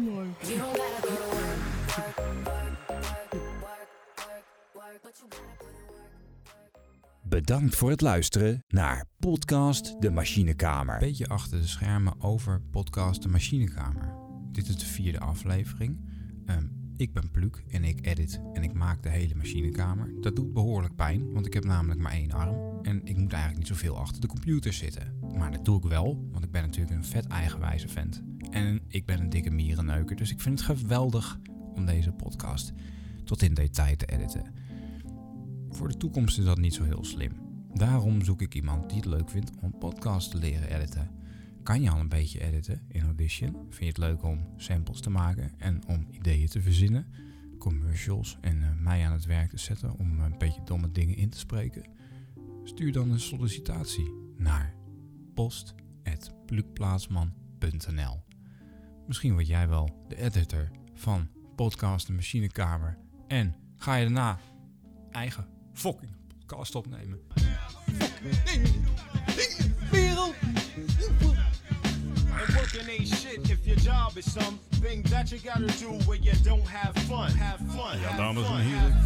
Bedankt voor het luisteren naar podcast De Machinekamer. beetje achter de schermen over podcast De Machinekamer. Dit is de vierde aflevering. Ehm, ik ben Pluk en ik edit en ik maak de hele machinekamer. Dat doet behoorlijk pijn, want ik heb namelijk maar één arm. En ik moet eigenlijk niet zoveel achter de computer zitten. Maar dat doe ik wel, want ik ben natuurlijk een vet eigenwijze vent. En ik ben een dikke mierenneuker, dus ik vind het geweldig om deze podcast tot in detail te editen. Voor de toekomst is dat niet zo heel slim. Daarom zoek ik iemand die het leuk vindt om podcasts te leren editen. Kan je al een beetje editen in Audition? Vind je het leuk om samples te maken en om ideeën te verzinnen? Commercials en eh, mij aan het werk te zetten om een beetje domme dingen in te spreken? Stuur dan een sollicitatie naar post.plukplaatsman.nl Misschien word jij wel de editor van Podcast de Machinekamer en ga je daarna eigen fucking podcast opnemen. Working ain't shit if your job is something that you gotta do when you don't have fun. Have fun. Ja, dames en heren,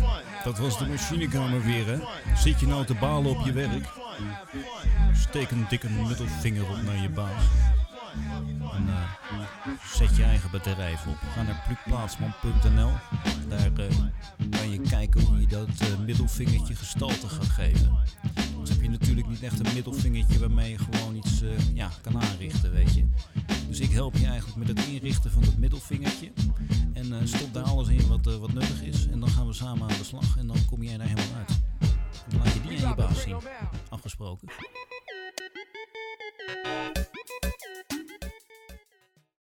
dat was de fun, machinekamer weer, hè? Zit je nou te balen op je werk? Steek een dikke middelvinger op naar je baas. En eh, zet je eigen bedrijf op. Ga naar plukplaatsman.nl. Daar eh, kan je kijken hoe je dat eh, middelvingertje gestalte gaat geven. Dus heb je natuurlijk niet echt een middelvingertje waarmee je gewoon iets ja, kan aanrichten, weet je. Dus ik help je eigenlijk met het inrichten van dat middelvingertje. En stop daar alles in wat, wat nuttig is. En dan gaan we samen aan de slag. En dan kom jij daar helemaal uit. Dan laat je die aan je baas zien. Afgesproken.